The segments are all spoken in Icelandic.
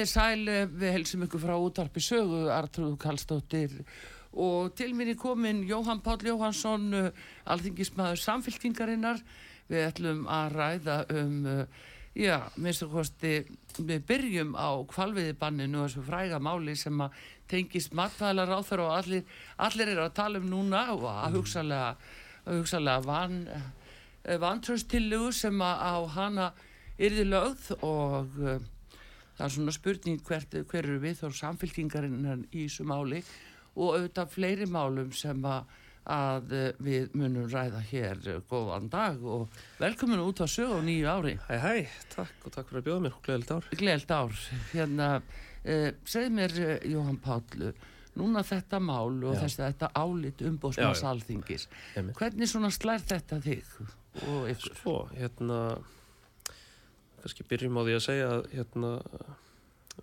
Þér sæl, eh, við helsum ykkur frá útarpi sögu, Artrúð Kallstóttir og til minni komin Jóhann Páll Jóhansson, eh, alþingismæður samfélkingarinnar. Við ætlum að ræða um, eh, já, minnstu kosti, við byrjum á kvalviðibanninu og þessu fræga máli sem að tengist matvælar á þar og allir, allir eru að tala um núna og að hugsalega, hugsalega van, vantröstillugu sem að á hana yrði lögð og það er svona spurning hvert, hver eru við þá samfélkingarinn í þessu máli og auðvitað fleiri málum sem að, að við munum ræða hér. Góðan dag og velkomin út á sög á nýju ári. Hæ hæ, takk og takk fyrir að bjóða mér Gleðilt ár. Gleðilt ár. Hérna, eh, segð mér Jóhann Páll núna þetta mál og þess að þetta álit umbóðsmanns alþingis. Hvernig svona slær þetta þig og ykkur? Svo, hérna kannski byrjum á því að segja að hérna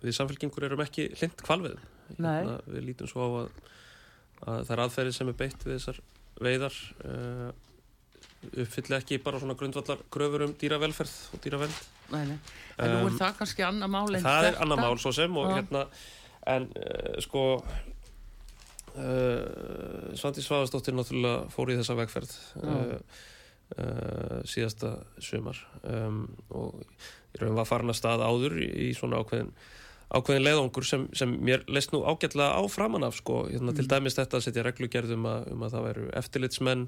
við samfélkingur erum ekki hlind kvalviðum Nei. hérna, við lítum svo á að, að það er aðferðið sem er beitt við þessar veiðar uh, uppfylli ekki bara svona grundvallar gröfur um dýravelferð og dýravend Nei, nei. en nú er Um, það kannski annað mál en það er annað mál svo sem og hérna en uh, sko uh, Svandi Svaðarsdóttir náttúrulega fór í þessa vegferð. Uh, uh, síðasta sumar. Um, og ég raun var farin að stað áður í, í svona ákveðin ákveðin leiðangur sem, sem mér leist nú ágætlega á framan af sko, hérna, til dæmis þetta að setja reglugerð um að, um að það veru eftirlitsmenn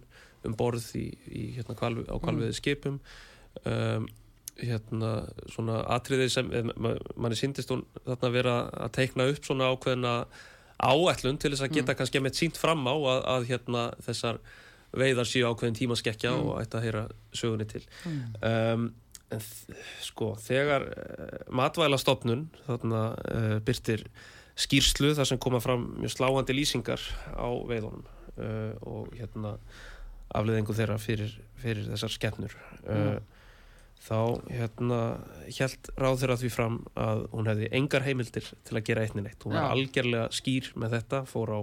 um borð í, í hérna, kvalvi, á kvalviði skipum um, hérna svona atriði sem eh, ma- manni síndist hún þarna vera að teikna upp svona ákveðina áætlun til þess að geta kannski með sínt fram á að, að hérna þessar veiðar séu ákveðin tímaskekkja og ætti að heyra sögunni til. Um, en sko þegar uh, matvælastofnun þarna uh, byrtir skýrslu þar sem koma fram mjög sláandi lýsingar á veiðunum uh, og hérna afleðingu þeirra fyrir, fyrir þessar skemmnur uh, þá hérna held ráð þeirra því fram að hún hefði engar heimildir til að gera eitnin eitt hún var Já. algjörlega skýr með þetta fór á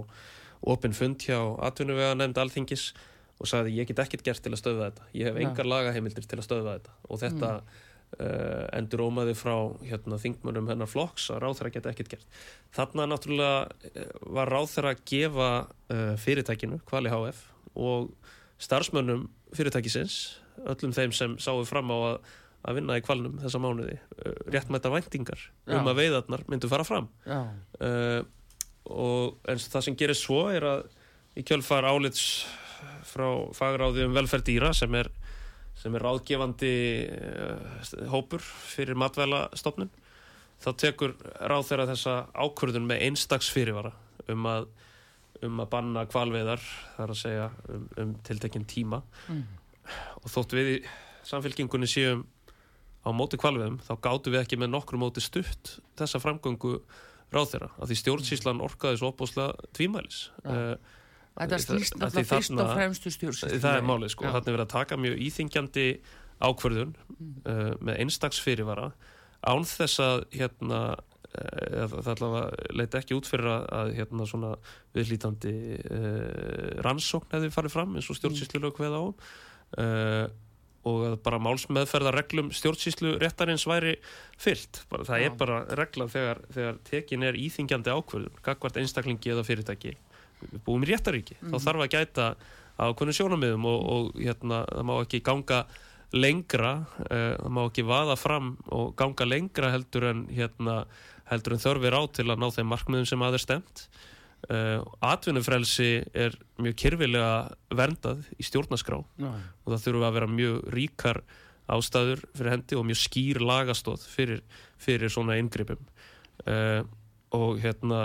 opin fund hjá atvinnuvega nefnd alþingis og sagði ég get ekkert gert til að stöða þetta. Ég hef engar lagaheimildir til að stöða þetta. Og þetta uh, endur ómaði frá hérna, þingmönnum hennar flokks að ráðherra geta ekkert gert. Þarna náttúrulega eh, var ráðherra að gefa uh, fyrirtækinu, Kvali HF og starfsmönnum fyrirtækisins öllum þeim sem sáu fram á að, að vinna í kvalnum þessa mánuði uh, réttmæta væntingar Já. um að veiðarnar myndu fara fram. Já, uh, og það sem gerir svo er að í kjölfar álits frá fagráði um velferð dýra sem er, sem er ráðgefandi uh, hópur fyrir matvælastofnun þá tekur ráð þeirra þessa ákvörðun með einstaks fyrirvara um að, um að banna kvalveiðar þar að segja um, um tiltekinn tíma Mm. og þótt við í samfélkingunni séum á móti kvalveiðum þá gátum við ekki með nokkru móti stutt þessa framgöngu ráð þeirra af því stjórnsýslan orkaði svo opbúslega tvímælis Já. uh, þetta snýst Af því náttúrulega fyrst og fremstu stjórnsýslu það er málið sko, þarna er verið að taka mjög íþingjandi ákvörðun uh, með einstaks fyrirvara án þess að hérna uh, það allavega leita ekki út fyrir að, hérna svona viðlítandi uh, rannsókn hefði farið fram eins og stjórnsýslulög hveða á uh, og að bara málsmeðferðarreglum stjórnsýslu réttarins væri fyllt. Bara, það Já. er bara regla þegar, þegar tekin er íþingjandi ákvörðun, gagvart einstaklingi eða fyrirtæki. Búum í réttaríki, þá þarf að gæta ákvörðun sjónamiðum og, og hérna, það má ekki ganga lengra, uh, það má ekki vaða fram og ganga lengra heldur en, hérna, heldur en þörfir á til að ná þeim markmiðum sem aðeins stemt. Uh, atvinnufrelsi er mjög kyrfilega verndað í stjórnaskrá Já. og það þurfa að vera mjög ríkar ástæður fyrir hendi og mjög skýr lagastóð fyrir, fyrir svona inngripum uh, og hérna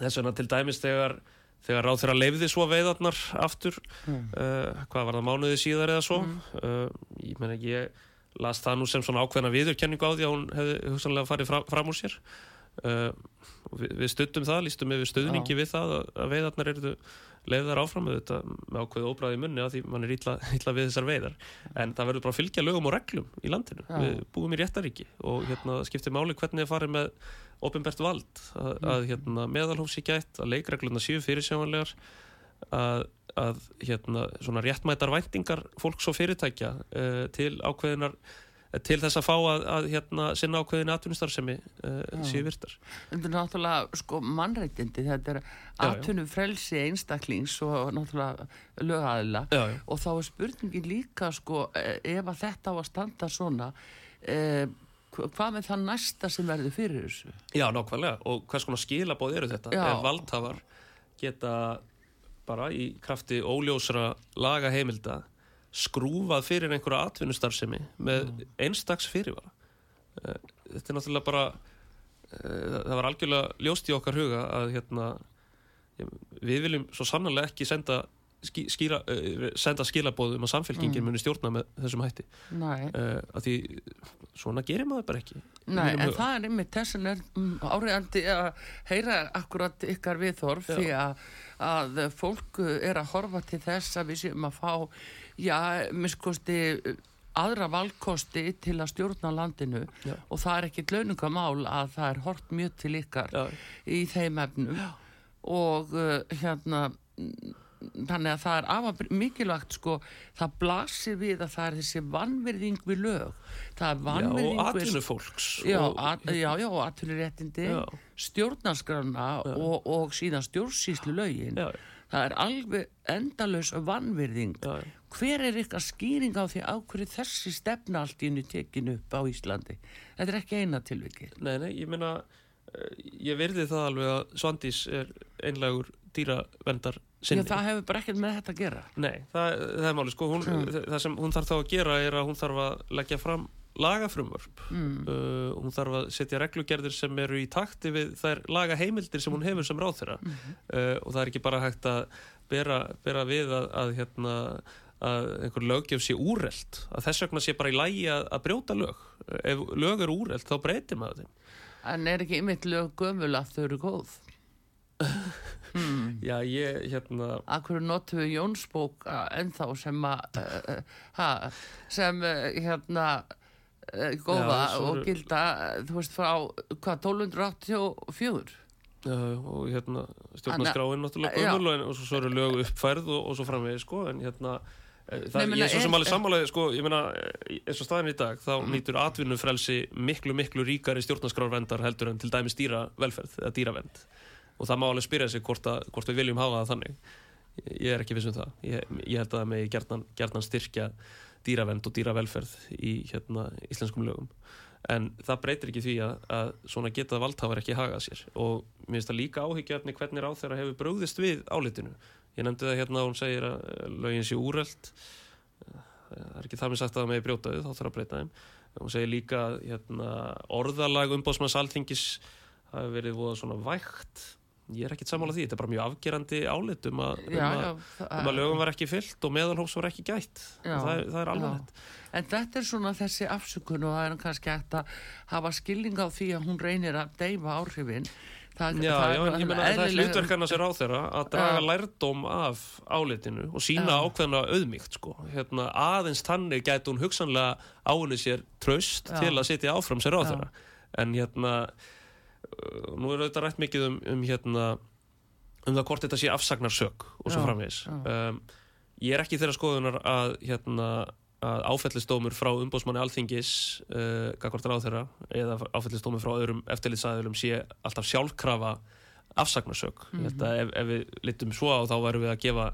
þess vegna til dæmis þegar þegar ráð þeirra leifði svo veiðarnar aftur Mm. uh, hvað var það mánuði síðar eða svo? Uh, ég meina ég las það nú sem svona ákveðna viðurkenningu á því að hún hefði hugsanlega farið fram, fram úr sér við, við studdum það, lístum við stuðningi við það að, veiðarnar eru leiðar áfram. Með þetta með ákveðu óbræði munni að því mann er illa, illa við þessar veiðar. En það verður bara að fylgja lögum og reglum í landinu, Já. við búum í réttaríki og hérna skiptir máli hvernig það farið með opinbert vald. Að, að hérna, meðalhófs í gætt, að leikregluna séu fyrirsjáanlegar að, að hérna, svona réttmætar væntingar fólks og fyrirtækja uh, til ákveðinar eh, til þess að fá að, að hérna, sinna ákveðin atvinnustarfsemi uh, séu virtar Þetta er náttúrulega sko mannreitindi, þetta er Já, já. atvinnum frelsi einstaklings og náttúrulega já. og þá er spurningin líka sko eh, ef að þetta á að standa svona eh, hva- hvað með það næsta sem verður fyrir þessu? Já, nákvæmlega. Og hvers konar skilabóð eru þetta? Já. Ef valdhafar geta bara í krafti óljósra lagaheimilda skrúfað fyrir einhverja atvinnustarfsemi með einstaks fyrirvara. Eh, Þetta er náttúrulega bara eh, það var algjörlega ljóst í okkar huga að hérna við viljum svo sannarlega ekki senda skýra, eh, senda skilabóð um að samfélkingin muni stjórna með þessum hætti. Uh, að því svona gerir maður bara ekki Nei en það er einmitt þess að er mm, áriðandi að heyra akkurat ykkar viðhorf því að, að fólk er að horfa til þess að við séum að fá já, miskosti aðra valkosti til að stjórna landinu Já. og það er ekki launungamál að það er hort mjög til ykkar Já. í þeim efnum. Og uh, hérna mm, þannig að það er afar mikilvægt sko, það blasir við að það er þessi vannvirðing við lög það er Já, vannvirðing og við atvinnufólks Já, og, já, já, atvinnuréttindi, Já. stjórnarskrána og, og síðan stjórnsýslu lögin. Já. Það er alveg. Já, já. Hver er ykkar skýring á því á hverju þessi stefna allt í hennu tekin upp á Íslandi? Þetta er ekki eina tilviki. Nei, nei, ég meina eh, ég verði það alveg að Svandís er einlegur dýravendar Já, sinni. það hefur bara ekkert með þetta að gera. Nei, það, það er máli, sko, hún, það sem hún þarf þá að gera er að hún þarf að leggja fram lagafrumvörp Mm. uh, hún þarf að setja reglugerðir sem eru í takti við þær lagaheimildir sem hún hefur sem ráðþyra Mhm. uh, og það er ekki bara hægt að bera, bera við að, að, hérna, að einhver löggjöf sé úrelt að þess vegna sé bara í lægi að, að brjóta lög ef lög eru úrelt þá breytir maður þeim En er ekki ymitt lög gömul að þau eru góð? hmm. Já, ég, hérna Akkur notum við Jónsbók uh, ennþá sem að uh, ha, sem uh, hérna uh, góða Já, og gilda uh, þú veist frá hvað 1284 Já, og hérna stjórnarskráin náttúrulega gömul og, svo, eru lög uppfærð og, og svo framvegið sko en hérna eh, það, Nei, ég er svo sem alveg sammálaði sko, ég meina eh, eins og staðin í dag þá Mm. nýtur atvinnufrelsi miklu miklu ríkari stjórnarskrárvendar heldur en til dæmis dýra velferð eða dýravend og það má alveg spyrja sig hvort, að, hvort við viljum hafa það þannig. Ég, er ekki viss um það. Ég, ég held að það með gerðan, gerðan styrkja dýravend og dýravelferð í hérna, íslenskum lögum. En það breytir ekki því að, að svona geta valdhafar ekki hagað sér. Og mér finnst það líka áhyggjafni hvernig ráð þeirra hefur brugðist við álitinu. Ég nefndi það hérna að hún segir að lögin sé úrelt. Það er ekki það með sagt að það með brjóta við þá þarf að breyta þeim. Hún segir líka hérna, orðalag umbóðsmanns alþingis hafi verið voða svona vægt ég er ekkit sammála því, þetta er bara mjög afgerandi álit um að, um já, að, já, um að lögum var ekki fyllt og meðalhófs var ekki gætt. Já, það, er- það er alveg hægt en þetta er svona þessi afsökun og það er kannski hægt að hafa skilning á því að hún reynir að deyfa áhrifin. Það, Já, það en ég menna að það er eðlileg- hlutverk hennar sér á þeirra að draga lærdóm af álitinu og sína ákveðna auðmíkt sko. hérna, aðeins þannig gæti hún hugsanlega áunni sér tröst til að sitja áfram sér á þeirra en hérna nú er þetta rætt mikið um, um hérna um það hvort þetta sé afsagnarsök og svo já. um, ég er ekki þeirra skoðunar að hérna að áfellistómur frá umbósmanni alþingis uh, gagvart ráð þeirra eða áfellistómur frá öðrum eftirlitsæðilum sé alltaf sjálfkrafa afsagnarsök. Mm -hmm. Þetta ef, ef við litum svo á þá værum við að gefa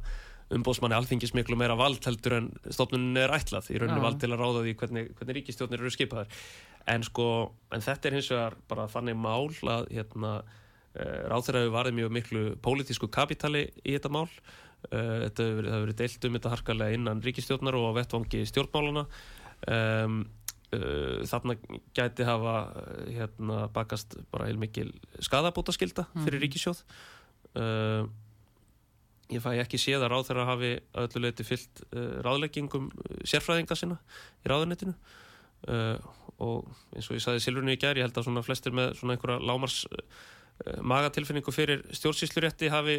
umbósmanni alþingis miklu meira vald heldur en stofnunum er ætlað í rauninu vald til að ráða því hvernig, hvernig ríkistjónir eru skipaðar. En sko, en þetta er hins vegar bara þannig mál að hérna, ráð þeirra hefur varðið mjög miklu pólitísku kapitali í þetta mál. Uh, þetta hefur verið, deilt um þetta harkalega innan ríkistjórnar og vettvangi stjórnmáluna um, uh, þarna gæti hafa hérna bakast bara heilmikil skadabóta skilda fyrir mm. ríkisjóð uh, ég fæ ekki séð að þeirra hafi öllu leiti fyllt uh, ráðleggingum sérfræðinga sinna í ráðunetinu uh, og eins og ég saði Silvurnu í gerð, ég held að svona flestir með svona einhverja lámars Eh, magatilfinningu fyrir stjórnsýslurétti hafi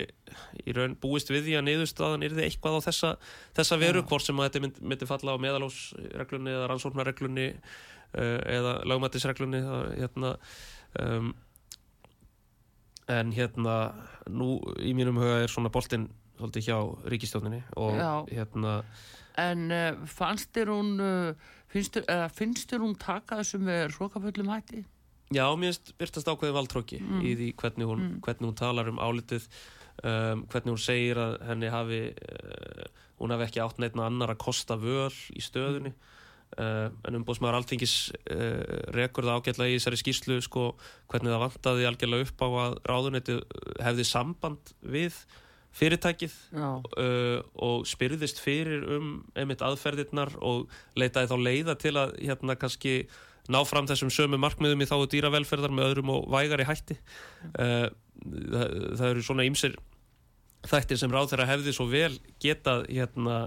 í raun búist við því að niðurstaðan er þið eitthvað á þessa, þessa veru, hvort sem að þetta myndi, myndi falla á meðalósreglunni eða rannsóknarreglunni uh, eða lagmættisreglunni hérna, um, en hérna nú í mínum huga er svona boltinn svolítið hjá ríkistjóninni og Já. hérna En uh, fannst þér hún uh, finnst þér hún taka þessum rókaföllum hætti? Já, mér byrtast ákveðin valdróki mm. í því hvernig hún, mm. hvernig hún talar um álitið, um, hvernig hún segir að henni hafi, uh, hún hafi ekki átt neittna annar að kosta völ í stöðunni. Uh, en umbóðsmaður alltingis uh, rekur það ágætlega í þessari skýrslu sko, hvernig það vantaði algjörlega upp á að ráðunetti hefði samband við fyrirtækið uh, og spyrðist fyrir um einmitt aðferðirnar og leitaði þá leiða til að hérna kannski ná fram þessum sömu markmiðum í þáu dýravelferðar með öðrum og vægari hætti. Uh, það, það eru svona ýmsir þættir sem ráð þeirra hefði svo vel getað hérna,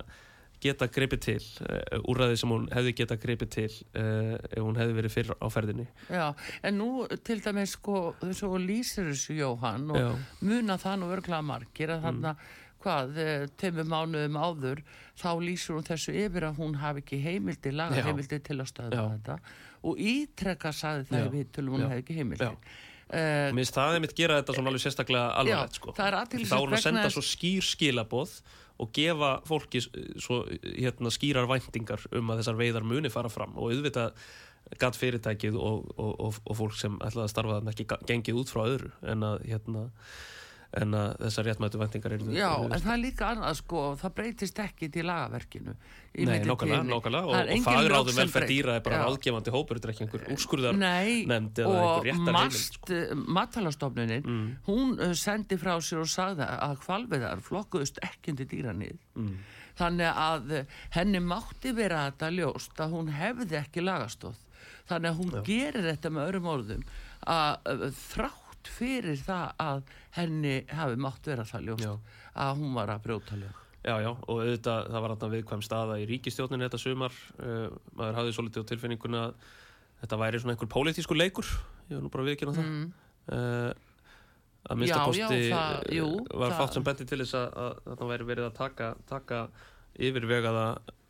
geta greipið til uh, úrraði sem hún hefði getað greipið til uh, ef hún hefði verið fyrr á ferðinni. Já, en nú til dæmis sko, þessu lýsir þessu Jóhann og Já. muna það nú örgla margir að þarna mm. hvað, tömum mánuðum áður þá lýsur hún þessu yfir að hún hafi ekki heimildi, laga heimildi til að stöða þetta. Og ítrekka saði það við til hún hefði ekki heimildi uh, Mér finnst það einmitt gera þetta svona alveg sérstaklega alvarlegt sko. þá er hún að senda svo skýr skilaboð og gefa fólki svo, hérna, skýrar væntingar um að þessar veiðar muni fara fram og auðvitað gatt fyrirtækið og, og, og, og fólk sem ætlaði að starfa þannig ekki gengið út frá öðru en að hérna en að þessar réttmættu vendingar eru Já, en það er líka annað sko það breytist ekki til lagaverkinu Nei, nákvæmlega, nákvæmlega og, og fagráðum velferð dýra er bara ráðgefandi hópur þetta er ekki einhver úrskurðar nefnd eða einhver réttar heimild sko. og matalastofnunin mm. hún uh, sendi frá sér og sagði að hvalveðar flokkuðust ekki undir dýranið mm. þannig að uh, henni mátti vera þetta ljóst að hún hefði ekki lagastóð þannig að hún Já. gerir þetta með öðrum orðum að þrátt þrátt fyrir það að henni hafi mátt vera það ljóst já. að hún var að brjóta lög Já, já, og auðvitað það var alltaf viðkvæm staða í ríkistjóninni þetta sumar uh, maður hafði svolítið á tilfinninguna að þetta væri svona einhver pólitísku leikur ég var nú bara viðkynna það mm. uh, að minnstakosti var fátt sem bendi til þess að, að þetta væri verið að taka, taka yfirvegaða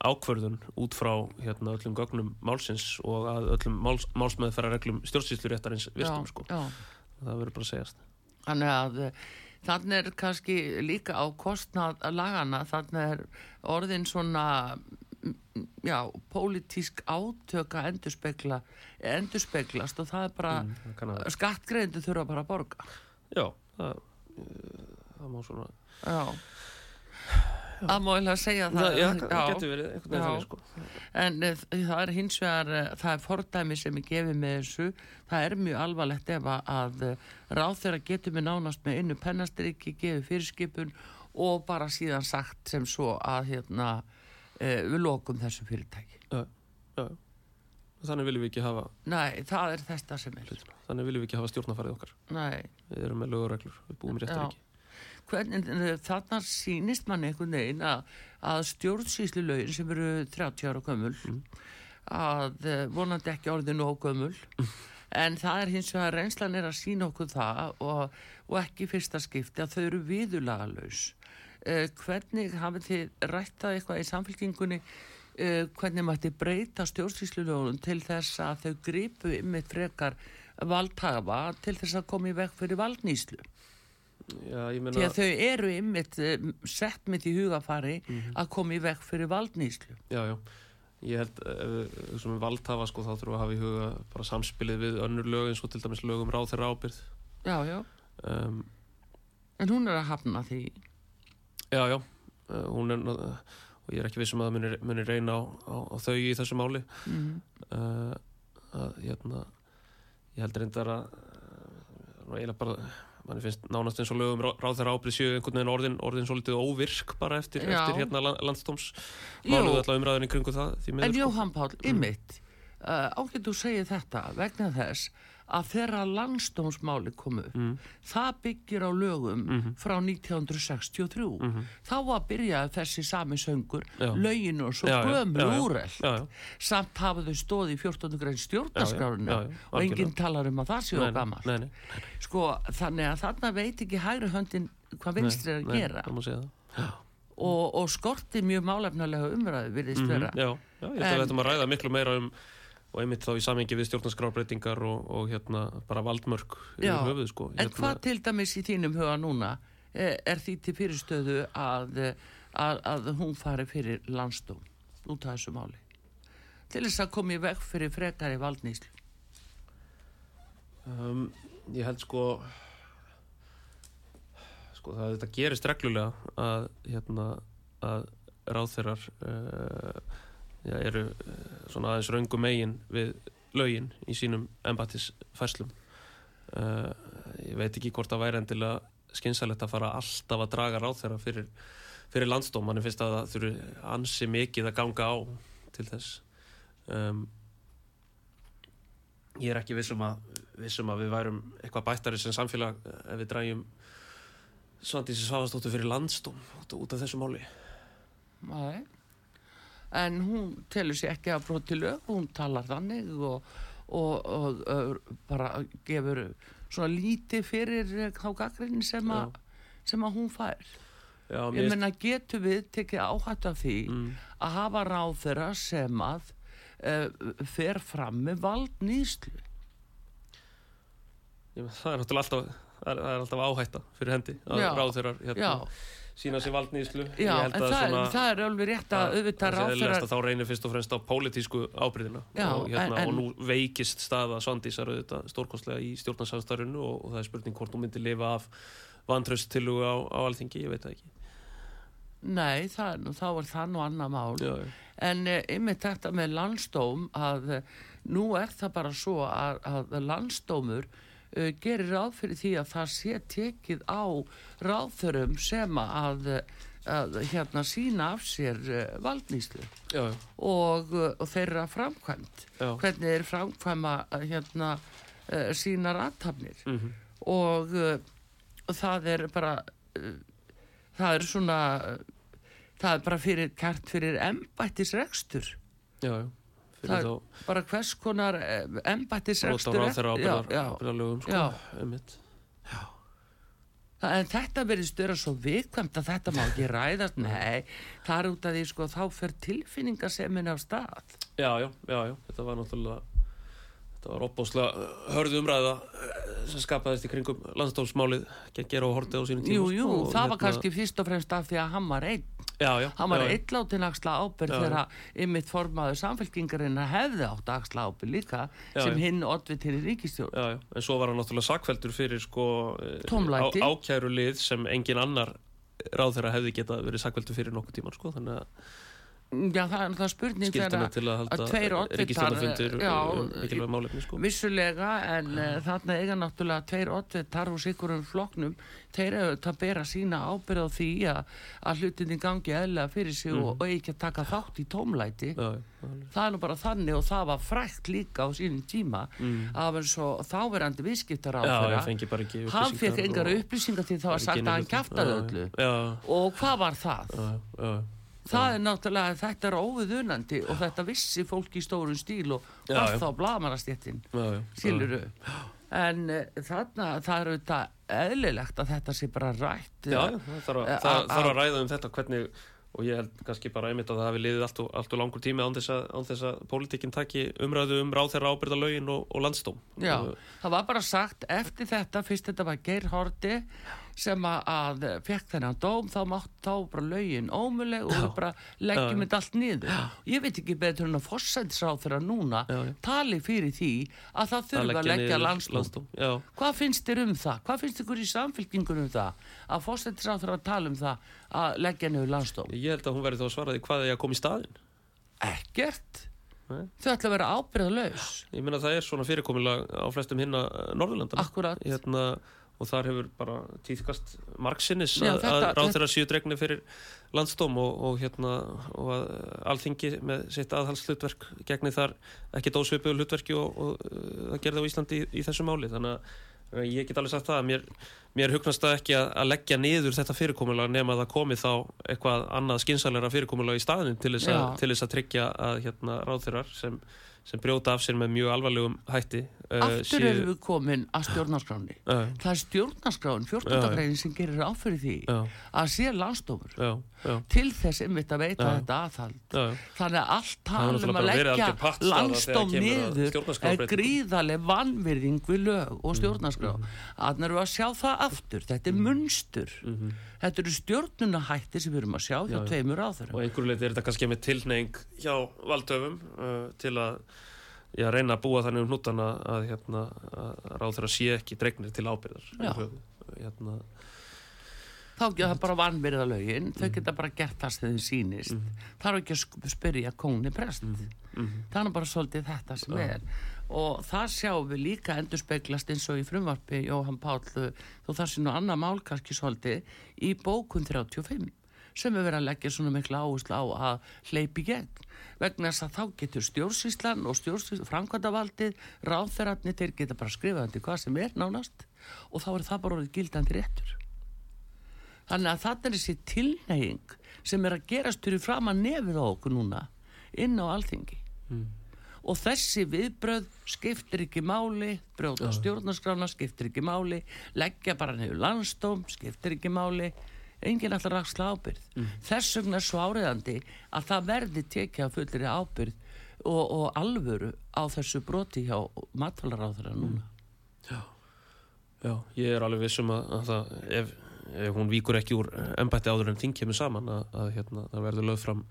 ákvörðun út frá hérna, öllum gögnum málsins og að öllum máls, málsmeðferðar reglum stjórnsýsluréttarins vistum sko. Já, já það verður bara að segjast. Þannig að eh, þannig er kannski líka á kostnað lagana, þannig er orðin svona já, pólitísk átöka endurspegla, endurspeglast og það er bara mm, skattgreindu þurfa bara að borga. Já, það, eh, það má svona Já að móilega segja það, það já, það getur verið veginn þannig sko. En uh, það er hins vegar uh, það er fordæmi sem ég gefi með þessu. Það er mjög alvarlegt ef að uh, ráð þeirra getur við nánast með innu pennastriki, gefið fyrirskipun og bara síðan sagt sem svo að hérna við lokum þessu fyrirtæki. Já, já. þannig viljum við ekki hafa nei, það er þetta sem er. Þannig viljum við ekki hafa stjórnafarið okkar. Nei. við erum með lögureglur, við búum réttar ekki hvernig þarna sínist mann einhvern veginn að, að stjórnsýslu lögin sem eru 30 ára gömul mm. að eh, vonandi ekki orðinu og gömul mm. en það er hins vegar reynslan er að sína okkur það og, og ekki fyrsta skipti að þau eru viðulagalauðs eh, hvernig hafið þið rættað eitthvað í samfélkingunni eh, hvernig mætti breyta stjórnsýslu lögum til þess að þau gripu ymmið frekar valdhafa til þess að koma í vekk fyrir valdnýslu Já, meina... því að þau eru ymmit eh, sett mitt í hugafari mm -hmm. að koma í vekk fyrir valdnýslu Já, já, ég held ef við sem valdhafa sko þá þurfum við að hafa í huga bara samspilið við önnur lög eins og til dæmis lögum ráð þeirra ábyrð já, já, um, en hún er að hafna því. Já, já, uh, hún er og ég er ekki vissum að það muni, muni reyna á, á, á þau í þessu máli. Mm. uh, að hérna ég held reyndar að eiginlega bara manni finnst nánast eins og lögum rá- ráð þeirra ábyrð séu einhvern veginn orðin, orðin svolítið óvirk bara eftir, eftir hérna land, landstóms máluðu alltaf umræðin í kringu það En sko. Jóhann Pál, ymmit, uh, ágætt þú segir þetta vegna þess að þegar landsdómsmáli komu, Mm. það byggir á lögum Mhm. frá 1963. Þá var að byrja þessi sami söngur, Já. lögin og svo já, já, Samt hafa þau stóð í 14. grein stjórnarskrárinu og enginn talar um að það séu Nei, á nei, nei, nei, Sko, þannig að þarna veit ekki hægri höndin hvað vinstri er að gera. og, og skorti mjög málefnulega umræðu virðist Mhm, vera. Já, já, ég held að við ættum að ræða miklu meira um og einmitt þá í samengi við stjórnarskrárbreytingar og, og hérna bara valdmörk Já, höfuð sko. En hérna, hvað til dæmis í þínum huga núna er, því til fyrirstöðu að, að, að hún fari fyrir landstóm út af þessu máli? Til þess að koma í veg fyrir frekari valdnýslu um, Ég held sko sko það þetta gerist reglulega að hérna að ráðherrar uh, já, eru uh, svona aðeins röngu megin við lögin í sínum embattisfærslum uh, ég veit ekki hvort það væri endilega skynsalegt að fara alltaf að draga ráðherra fyrir, fyrir landsdóm. Manni finnst að það þurfi ansi mikið að ganga á til þess. Um, ég er ekki vissum að, vissum að við værum eitthvað bættari sem samfélag eh, ef við drægjum Svandísi Svavastóttur fyrir landsdóm út af þessu máli. Nei. En hún telur sér ekki að broti lög hún talar þannig og, og, og, og bara gefur svona lítið fyrir þá gaggrinni sem, sem að hún fær. Já, ég menna getur við tekið áhætt af því mm, að hafa ráð þeirra sem að uh, fer fram með valdnýslu ég, það er náttúrulega alltaf alltaf áhætta fyrir hendi að ráðherrar já, hérna, sína sér valdnýslu já en það, það er alveg rétt að þeirra að þá reynir fyrst og fremst á pólitísku ábyrðina Já, og, hérna, en- og nú veikist staða Svandísar auðvitað stórkostlega í stjórnarsamstarfinu og, og það er spurning hvort hún myndi lifa af vantraust tilugu á, á alþingi, ég veit það ekki. Nei, það, þá er það nú annað mál. Já, já. en uh, ymmið þetta með landsdóm að uh, nú er það bara svo að, að landsdómur uh, gerir ráð fyrir því að það sé tekið á ráðþörum sem að, að hérna sína af sér uh, valdnýslu og, uh, og þeirra framkvæmt já. hvernig þeir framkvæma uh, hérna uh, sínar aðtafnir Mm og uh, það er bara uh, það er svona uh, það er bara fyrir kært fyrir embættisrekstur. Já, já. Það er- bara hvers konar á embættisrekstur sko, en þetta verður störa svo vikvæmt að þetta má ekki ræðast. Nei, það er út af því sko þá fer tilfinningasemin af stað. Já, já, já, já, þetta var náttúrulega þetta var opbóðslega hörðu umræða eh, sem skapaðist í kringum landstómsmálið gegn og hortið á sínum tíma jú, jú, það var hérna- kannski fyrst og fremst af því að hann var einn. Hann var einn látin axla ábyrð Já, þegar ymmit formaður samfélkingarinn hefði átt að axla ábyrð líka Já, sem hinn oddvið til ríkistjórn Já, já, en svo var hann náttúrulega sakveldur fyrir sko eh, Tómlæti. á, ákæru lið sem engin annar ráðherra hefði getað verið sakveldur fyrir nokkuð tíman sko, þannig að Já, það er náttúrulega spurning þegar til að halda já, um mikilvæg málefni sko. vissulega en uh, þarna eiga náttúrulega tveir oddvitar úr sikurum flokknum. Þeir eru að bera sína ábyrð á því að, að hlutinni gangi eðlega fyrir sig og, og ekki að taka þátt í tómlæti. Já, það er nú bara þannig og það var frækt líka á sínum tíma Mm. að eins og þáverandi viðskiptar á þeirra hann fekk engar og- upplýsingar til þá að sagt að hann kæftaði öllu. Og hvað var það? Það er náttúrulega, þetta er óviðunandi og þetta vissi fólk í stórum stíl og var þá blamarastjettin, skiluru. En uh, þarna, það er auðvitað eðlilegt að þetta sé bara rætt. Já, eh, það þarf að, Eh, ræða um þetta hvernig, og ég held kannski bara einmitt að það hafi liðið allt og, allt og langur tími án þess að, pólitíkinn taki umræðu um ráð þeirra ábyrðalögin og, og landstóm. Já, Og- það var bara sagt eftir þetta, fyrst þetta var Geir Horti, sem að, að fekk þennan dóm þá mátt þá bara lögin ómuleg og við bara leggjum Já. þetta allt niður ég veit ekki betur en að fórsættisráð þeirra núna Já, já. tali fyrir því að það þurfa að leggja Já, Hvað finnst þér um það? Hvað finnst ykkur í samfélkingunum um það? Að fórsættisráð þeirra að tala um það að leggja niður landslóm? ég held að hún verði þá að svara því hvað er að koma í staðinn Ekkert Nei. Þau ætla að vera ábyrðalaus Ég meina það er svona fyrirkomulag á flestum hinna Norðurlandana Akkúrat. hérna, og þar hefur bara tíðkast margsinnis að, að ráð þeirra séu dregni fyrir landstóm og, og, hérna, og að alþingi með sitt aðhalslutverk gegni þar ekki dósvipuðu hlutverki og, og uh, það gerði á Íslandi í, í þessu máli. Þannig að uh, ég get alveg sagt það að mér, mér hugnast það ekki að, að leggja niður þetta fyrirkomulag nema að það komi þá eitthvað annað skynsalegra fyrirkomulag í staðin til þess, að, til þess að tryggja að hérna, ráðþeirar sem, sem brjóta af sér með mjög alvarlegum hætti uh, Aftur erum við komin að stjórnarskráni Já, Það er stjórnarskráin, 14. Já. greinin sem gerir áfyrir því já, að sé já, til þess einmitt að veita þetta aðhald. Þannig að allt Það tal hefur um náttúrulega að leggja að niður er gríðarlega vannvirðing við lög Mm. og stjórnarskrá. Þannig erum við að sjá það aftur. Þetta er munstur. Þetta eru stjórnunahætti sem við erum að sjá hjá. Já, tveimur áþurum. og einhverju leiti er þetta kannski með tilneying hjá valdöfum uh, til að já, reyna að búa þannig um hnútana að, hérna, að ráð þeirra sé ekki dregnir til ábyrðar hérna, Þá geta það bara vannvirða lögin. Þau geta bara gert það sem þeim sýnist. Það er ekki að spyrja kóni prest. Það er bara svolítið þetta sem er. Og það sjáum við líka endur speglast eins og í frumvarpi Jóhann Páll, þó það sé nú annað mál kannski svolítið, í bókun 35 sem er verið að leggja svona mikla áherslu á að hleypi gegn. Vegna þess að þá getur stjórnsýslan og stjórnsýslan, framkvæmdavaldið ráðferðarnir, þeir geta bara skrifað undir hvað sem er nánast og þá er það bara orðið gildandi réttur. Þannig að þetta er þessi tilneying sem er að gerast fyrir fram að nefið á okkur núna inn á alþingi. Og þessi viðbröð skiptir ekki máli, brjóta stjórnarskrána skiptir ekki máli, leggja bara nefnir landstóm, skiptir ekki máli, enginn alltaf raksla ábyrð. Þess vegna er svo áriðandi að það verði tekið að fullir ábyrð og, og alvöru á þessu broti hjá matfælaráðara núna. já, ég er alveg vissum að, að það, ef, ef hún víkur ekki úr embætti áður en þing kemur saman að, að hérna, það verður lögð fram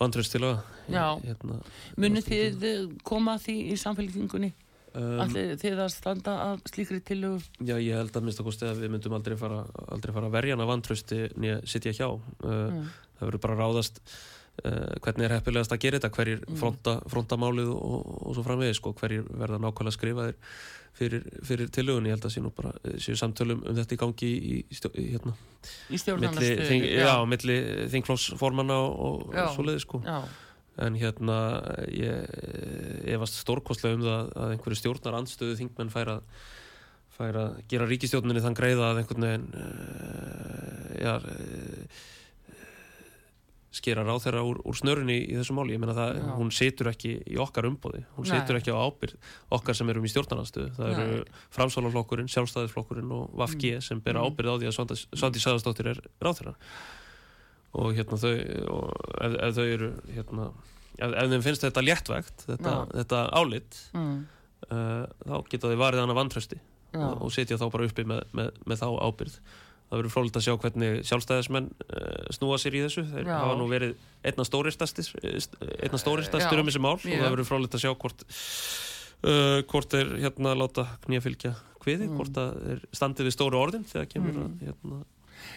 vantröst til að Já. hérna, Munið þið eh, koma því í samfélkingunni? um, Allir þið að standa að slíkri tillögu? Já, ég held að minnst að kosti að við myndum aldrei fara, aldrei fara að verja hana vantrösti nýja sitja hjá. Uh, Það verður bara ráðast hvernig er heppilegast að gera þetta, hverjir fronta, fronta málið og, og svo framvegis, sko, hverjir verða nákvæmlega skrifaðir fyrir, fyrir tillögun. Ég held að sé nú bara, eh, séu samtölum um þetta í gangi í, stjó, í hérna, Í milli, stjórnarnarstöðu? þing, já, milli þingflósformanna og, og Já. svoleiði, sko. Já, En hérna, ég efast stórkostlega um það að einhverju stjórnar andstöðu þingmenn færa færa að gera ríkistjórninni þann greiða að einhvern veginn uh, já, uh, skera ráð þeirra úr, úr snörunni í þessu máli. Ég meina það, Já. hún situr ekki í okkar umbóði. Hún Nei. situr ekki á ábyrð okkar sem erum í stjórnarnarstöðu. Það eru Nei. framsálaflokkurinn, sjálfstæðisflokkurinn og VFG sem bera Mm. ábyrð á því að Svandi, Sæðastóttir er ráð þeirra. Og hérna þau, og ef, ef þau eru, hérna, ef, ef þeim finnst þetta léttvægt, þetta, þetta álit, mm, uh, þá geta þau varið hana vantrösti og, og setja þá bara uppi með, með, með þá ábyrð það verður frólitt að sjá hvernig sjálfstæðismenn uh, snúa sér í þessu þeir Já. hafa nú verið einna stóristastir Já, um þessi mál og það verður frólitt að sjá hvort uh, hvort er hérna að láta knýja fylgja kviði, Mm. hvort það er standið við stóru orðin þegar kemur Mm. að hérna,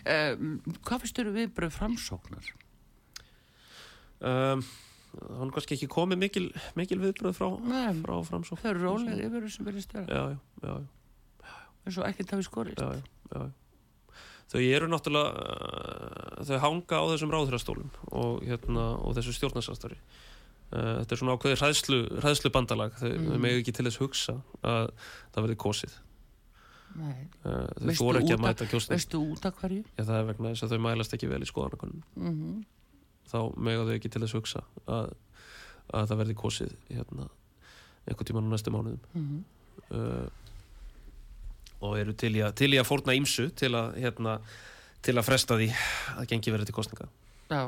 Um, hvað finnst þér viðbröð framsóknar? um, hann kannski ekki komið mikil, mikil viðbröð frá, frá framsókn þau eru rólega yfir þessu verið já eins og ekkert hafi skorist já, já, já. Þau eru náttúrulega uh, þau hanga á þessum ráðhrastólum og, hérna, og þessu stjórnarsastari uh, þetta er svona ákveðið hræðslu, hræðslu bandalag þau, Mm. megu ekki til þess hugsa að það verði kosið Nei. uh, þau fóru ekki að mæta kjóstum Veistu út af hverju? Já, það er vegna þess að þau mælast ekki vel í skoðanakonum Mm þá mega þau ekki til þess hugsa að, að það verði kosið hérna, einhvern tímann á næstu mánuðum -hmm. uh, og eru til í að, til í að fórna ímsu til að, hérna, til að fresta því að gengi verið til kostninga Já,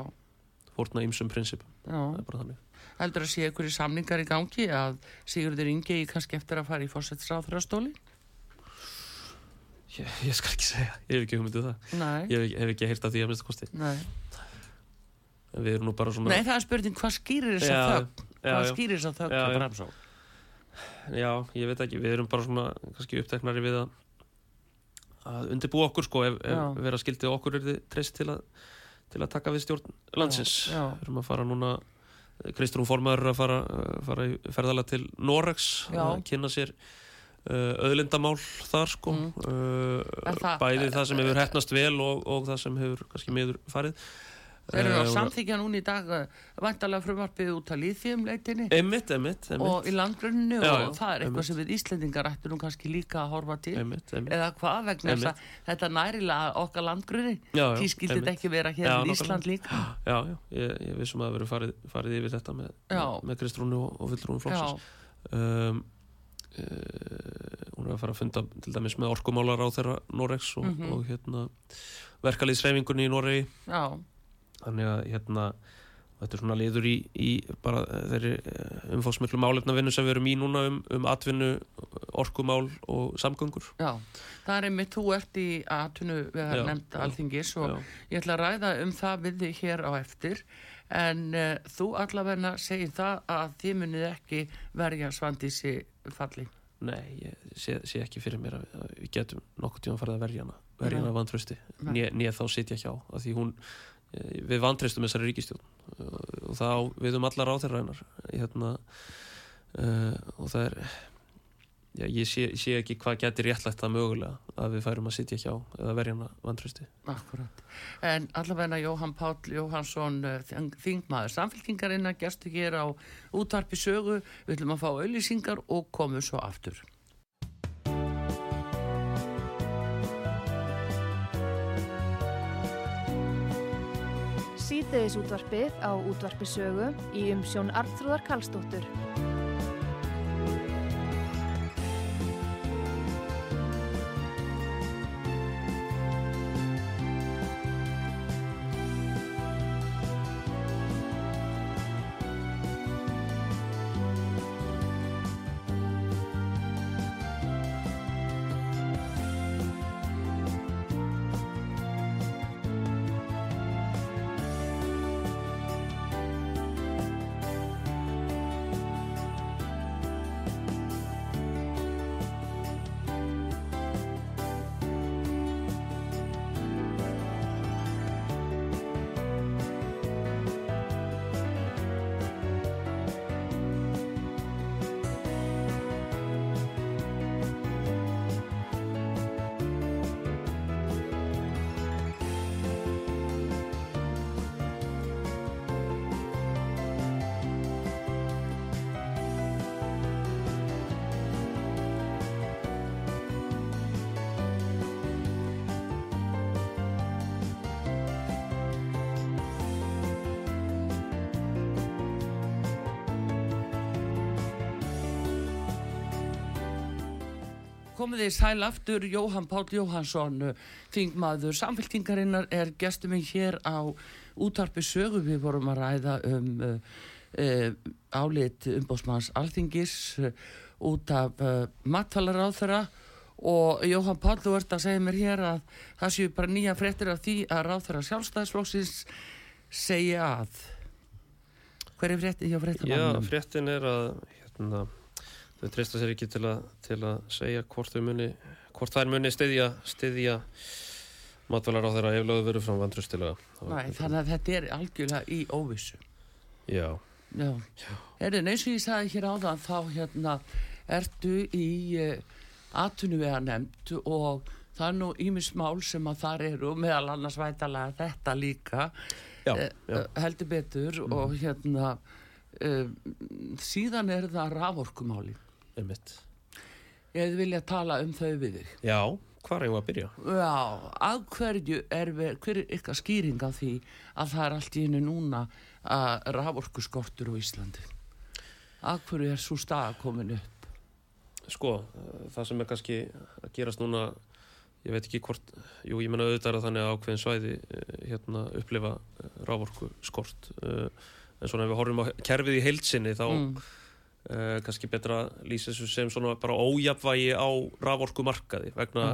fórna ímsum prinsipum, það er bara þannig. Heldur að sé einhverju samningar í gangi að Sigurður Ingi kannski eftir að fara í fórsættisráðurastóli? ég, ég skal ekki segja, ég hef ekki hugmyndið það. Nei, ég hef, ekki heyrt af því að minnsta kosti. Nei. við erum nú bara svona Nei, það er spurning hvað skýrir þess að þögg? Hvað skýrir þess að þögg? Já, ég veit ekki, við erum bara svona kannski uppteknari við að að undirbúa okkur sko ef, ef vera skildið okkur er þið treyst til til að taka við stjórn landsins. Við erum að fara núna Kristrún Formaður að fara, fara í ferðalega til Norex að kynna sér uh, auðlindamál þar sko. Mm. uh, það- bæði það sem hefur hefnast vel og, og það sem hefur kannski miður farið Þeir eru Eh, að hún- samþykja núna í dag vantalega frumarpið út að líþjum leitinni Einmitt, einmitt, einmitt, og í landgrunnu Já, og já, það er eitthvað sem við Íslendingar ættum nú kannski líka að horfa til. Eða hvað vegna þess að þetta nærilega okkar landgrunni því skildi einmitt. þetta ekki vera hér Já, í nákvæmlega. Ísland líka? Já, já, ég, ég vissum að það verið farið, farið yfir þetta með, með, Kristrúnu og, og Vildrúnu Flóksins um, uh, hún er að fara að funda til dæmis með orkumálar á þeirra Norex og, Mhm. og hérna verkalýðsreifingunni í Noregi. Já, þannig að hérna þetta er svona liður í, í bara þeirri umfóðsmiklu málefna vinnu sem við erum í núna um, um atvinnu orkumál og samgöngur. Já það er einmitt, þú ert í atvinnu við Já, að nefnda já, alþingis og Já. ég ætla að ræða um það við þig hér á eftir. En uh, þú allavegna segir það að þið munið ekki verja svandísi falli. Nei, ég sé, sé ekki fyrir mér að, að við getum nokkuð tíma farið að verja hana verja hana vantrösti né þá sitja hjá af því hún, eh, við vantröstum þessari ríkistjón eh, og það á, við um allar á þeirra hennar hérna, uh, og það er já, ég sé, sé ekki hvað getur réttlætt það mögulega að við færum að sitja hjá eða verja hana vantrösti Akkurat. En allavegna Jóhann Páll Jóhannsson, eh, þing- þingmaður samfélkingarinn að gestu hér á útvarpi sögu. Við ætlum að fá auðlýsingar og komum svo aftur. Síðdeðis útvarpið á útvarpi sögu í umsjón Arnþróðar Karlsdóttur. Komið þið sæl aftur, Jóhann Páll Jóhannsson, eh, þingmaður samfélkingarinnar er gestur minn hér á útvarpi sögu. Við vorum að ræða um uh, uh, álit umbósmanns alþingis uh, út af uh, matfælaráþara og Jóhann Páll, þú ert að segja mér hér að það séu bara nýja fréttir af því að ráþara sjálfstæðisflóksins segja að hver er fréttin hjá Já, fréttamannum? fréttin er að hérna, þau treysta sér ekki til að, til að segja hvort muni hvort þær muni styðja styðja matvælar á þeirra ef lögðu verið frá vandrustilega Nei, þannig að þetta er algjörlega í óvissu. Já, Já, Erðin, eins og ég sagði hér áðan þá hérna ertu í uh, atvinnuvega nefnd og það er nú ímis mál sem að þar eru meðal annars vætalega þetta líka. Já, eh, já. eh, heldur betur og hérna uh, síðan er það raforkumáli einmitt. Ég hefði vilja tala um þau við þig. Já, hvað er ég að byrja? Já, að hverju er ver, hver er ykkar skýring á því að það er allt í hennu núna að raforku skortur á Íslandi? Að hverju er svo staða komin upp? Sko, eh, það sem er kannski að gerast núna ég veit ekki hvort, jú ég menna auðvitað er það þannig að ákveðin svæði eh, hérna upplifa rávorku skort en svona ef við horfum á kerfið í heilsinni þá mm. Uh, kannski betra að lýsa þessu sem svona bara ójafvægi á raforkumarkaði vegna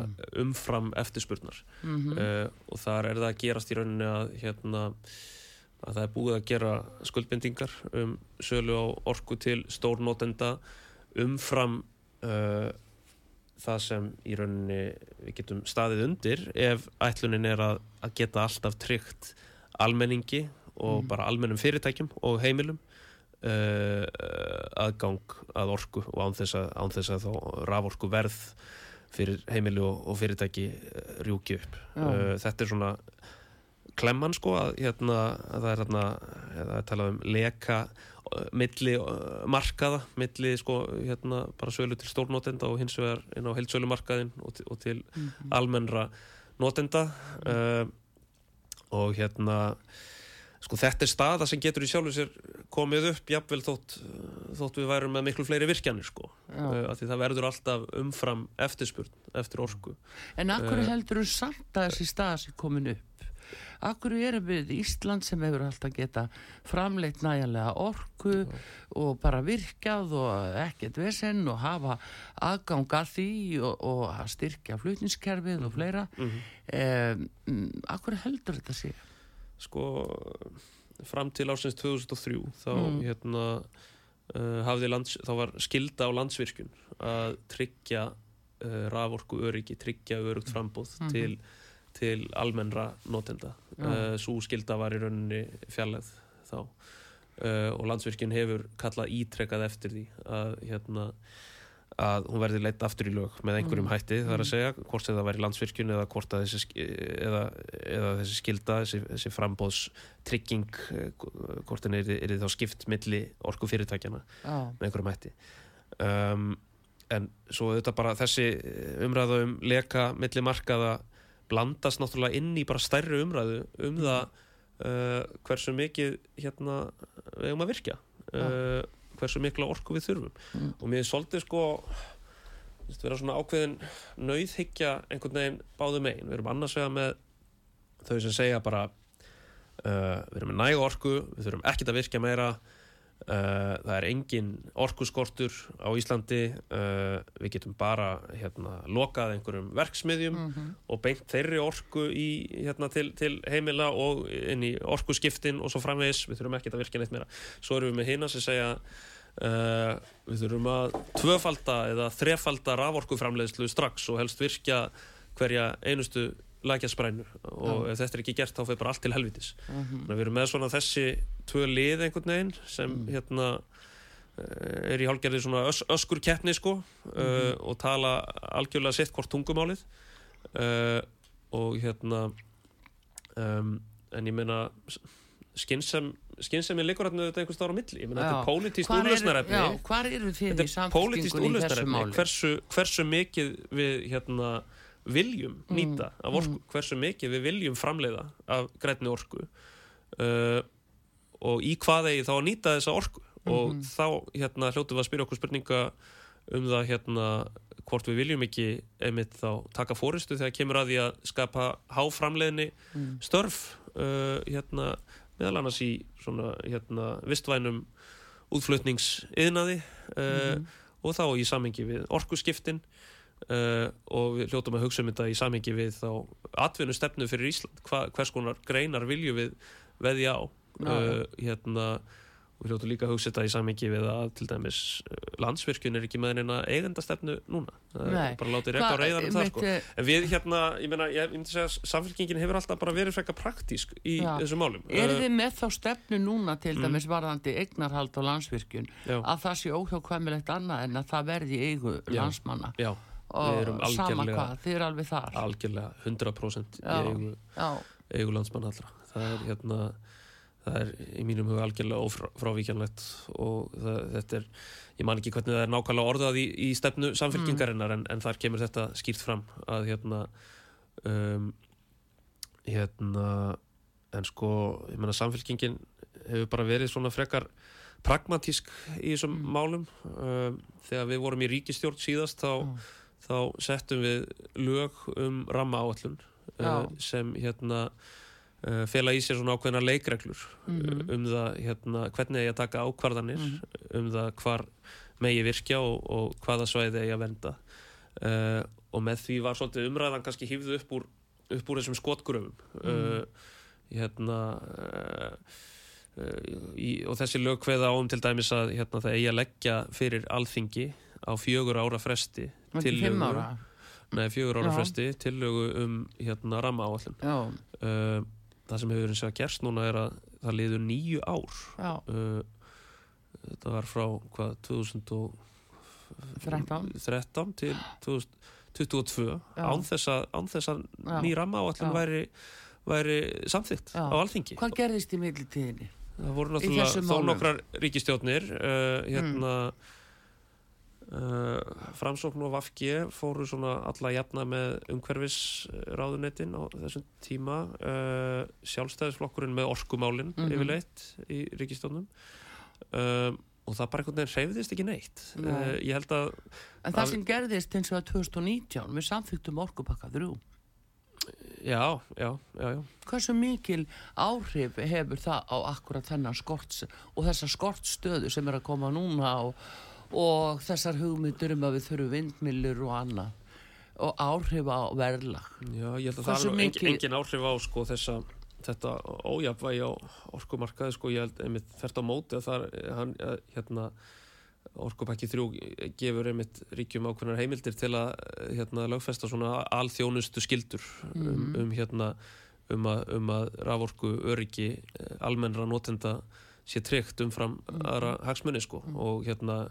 umfram eftirspurnar. Mhm. uh, og þar er það að gerast í rauninni að hérna að það er búið að gera skuldbindingar um sölu á orku til stórnótenda umfram uh, það sem í rauninni við getum staðið undir ef ætlunin er að, að geta alltaf tryggt almenningi og bara almennum fyrirtækjum og heimilum uh, aðgang að orku og án þess að, án þess að þá raforku verð fyrir heimili og, og fyrirtæki eh, rjúki upp. Uh, þetta er svona klemman sko að, hérna, að það er hérna það er talað um leka milli markaða milli sko hérna bara sölu til stórnótenda og hins vegar inn á heilsölumarkaðin og, til- og til almennra nótenda uh, og hérna sko þetta er staða sem getur í sjálfu sér komið upp jafnvel þótt, þótt við værum með miklu fleiri virkjanir sko Já. uh, að því það verður alltaf umfram eftirspurn eftir orku En akkur Eh. heldur þú samt að þessi stað sem komin upp? Akkur erum við Ísland sem hefur alltaf geta framleitt nægilega orku og bara virkjað og ekkert vesen og hafa aðgang að því og, og að styrkja flutningskerfið og fleira. Mm akkur heldur þetta sé? Sko fram til ásins 2003 þá Mm. hérna uh, hafði lands, þá var skilda á landsvirkjun að tryggja uh, raforku öryggi, tryggja örugt frambóð Mhm. til, til almennra notenda Já. uh, svo skilda var í rauninni fjallegð þá uh, og landsvirkjun hefur kallað ítrekkað eftir því að hérna að hún verði leitt aftur í lög með einhverjum Mm. hætti þar að segja, hvort það væri landsvirkjun eða hvort að þessi, eða, eða þessi skilda, þessi, þessi frambóðs trygging, eh, hvort henni er, er þá skipt milli orku fyrirtækjana Já, með einhverjum hætti. Um, en svo þetta bara þessi umræða um leka milli markaða blandast náttúrulega inn í bara stærri umræðu um það uh, hversu mikið hérna við eigum að virkja. Uh, hversu mikla orku við þurfum Mm. og mér er svolítið sko veist, vera svona ákveðin nauðhyggja einhvern veginn báðu megin við erum annars vega með þau sem segja bara uh, við erum með næga orku við þurfum ekkert að virkja meira það er engin orkuskortur á Íslandi. Uh, við getum bara hérna, lokað einhverjum verksmiðjum Mhm. og beint þeirri orku í, hérna, til, til heimila og inn í orkuskiptin og svo framvegis, við þurfum ekkert að virkja neitt meira. Svo erum við með hina sem segja uh, við þurfum að tvöfalda eða þrefalda raforkuframleiðslu strax og helst virkja hverja einustu lækjasprænu og ef þetta er ekki gert þá fyrir bara allt til helvitis. Mhm. Þannig að við erum með svona þessi tvö lið einhvern veginn sem hérna eh, er í hálgerði svona ös, öskur keppni sko uh, og tala algjörlega sitt hvort tungumálið uh, og hérna um, en ég meina skynsem skynsemi liggur hérna þetta einhvers stára á milli. Ég meina þetta er eru þið þetta í er úrlausnarefni. máli? hversu, hversu mikið við hérna viljum Mm, nýta af orku, hversu mikið við viljum framleiða af grænni orku uh, og í hvað eigi þá að nýta þessa orku og Mhm. þá hérna hljótum við að spyrja okkur spurninga um það hérna hvort við viljum ekki einmitt þá taka fóristu þegar kemur að því að skapa háframleiðni Mm. störf uh, hérna meðal annars í svona hérna vistvænum útflutningsiðnaði uh, Mhm. og þá í samhengi við orkuskiptin uh, og við hljótum að hugsa um þetta í samhengi við þá atvinnustefnu fyrir Ísland. Hva, hvers konar greinar viljum við veðja á? Já. uh, hérna og við hljótum líka að hugsa þetta í samhengi við að til dæmis uh, landsvirkjun er ekki með neina eigendastefnu núna. Það er bara látið rekka á Hvað- reyðanum það sko en við hérna, ég meina, ég myndi segja samfélkingin hefur alltaf bara verið frekar praktísk í Já. þessum málum. Er þið með þá stefnu núna til Mm. dæmis varðandi eignarhald á landsvirkjun já, að það sé óhjákvæmilegt annað en að það verði eigu landsmanna? Já, og sama hvað, þið eru alveg þar. Algjörlega 100% í eigu, landsmann allra. Það er hérna það er í mínum huga algjörlega ófrávíkjanlegt og það, þetta er ég man ekki hvernig það er nákvæmlega orðað í, í stefnu samfélkingarinnar en, en þar kemur þetta skýrt fram að hérna um, hérna en sko, ég meina samfélkingin hefur bara verið svona frekar pragmatísk í þessum málum. Um, þegar við vorum í ríkistjórn síðast þá, þá settum við lög um ramma áallun uh, sem hérna uh, fela í sér svona ákveðna leikreglur Mhm. um það hérna, hvernig eigi að taka ákvarðanir um það hvar megi virkja og, og hvaða svæði eigi að venda uh, og með því var svolítið umræðan kannski hýfðu upp úr, upp úr þessum skotgröfum. Uh, hérna í, og þessi lög kveða á um til dæmis að hérna, það eigi að leggja fyrir alþingi á fjögur ára fresti fimm ára? Nei, fjögur ára Já. fresti tillögu um hérna ramma áallin já, uh, það sem hefur eins og að gerst núna er að það liður nýju ár. Uh, þetta var frá hvað 2013 13 til 2022 Já. án þess að, ný ramma áallin Já. væri, væri samþýtt Já. á alþingi. Hvað gerðist í millitíðinni? það voru náttúrulega þó nokkrar ríkistjórnir uh, hérna uh, Framsókn og Vafki fóru svona alla jafna með umhverfisráðunetin á þessum tíma. Uh, sjálfstæðisflokkurinn með orkumálin Mhm. yfirleitt í ríkistjórnum um, og það bara einhvern veginn hreyfðist ekki neitt. Nei. ég held að en það Að- sem gerðist eins og að 2019 við samþyktum orkupakka þrjú. Já, já, já, já. Hversu mikil áhrif hefur það á akkurat þennan skorts og þessa skortstöðu sem er að koma núna og, og þessar hugmyndur um að við þurfum vindmillur og annað. Og áhrif á verðlag. Já, ég held að Hversu það er mikið- engin áhrif á sko, þessa, þetta ójafvægi á orkumarkaði sko, ég held einmitt þert á móti að það er hann, eh, hérna, orkupakki þrjú gefur einmitt ríkjum ákveðnar heimildir til að eh, hérna, lögfesta svona alþjónustu skildur um, um, hérna, um, að, um að raforku öryggi eh, almennra notenda sé tryggt umfram aðra hagsmunni sko. Og hérna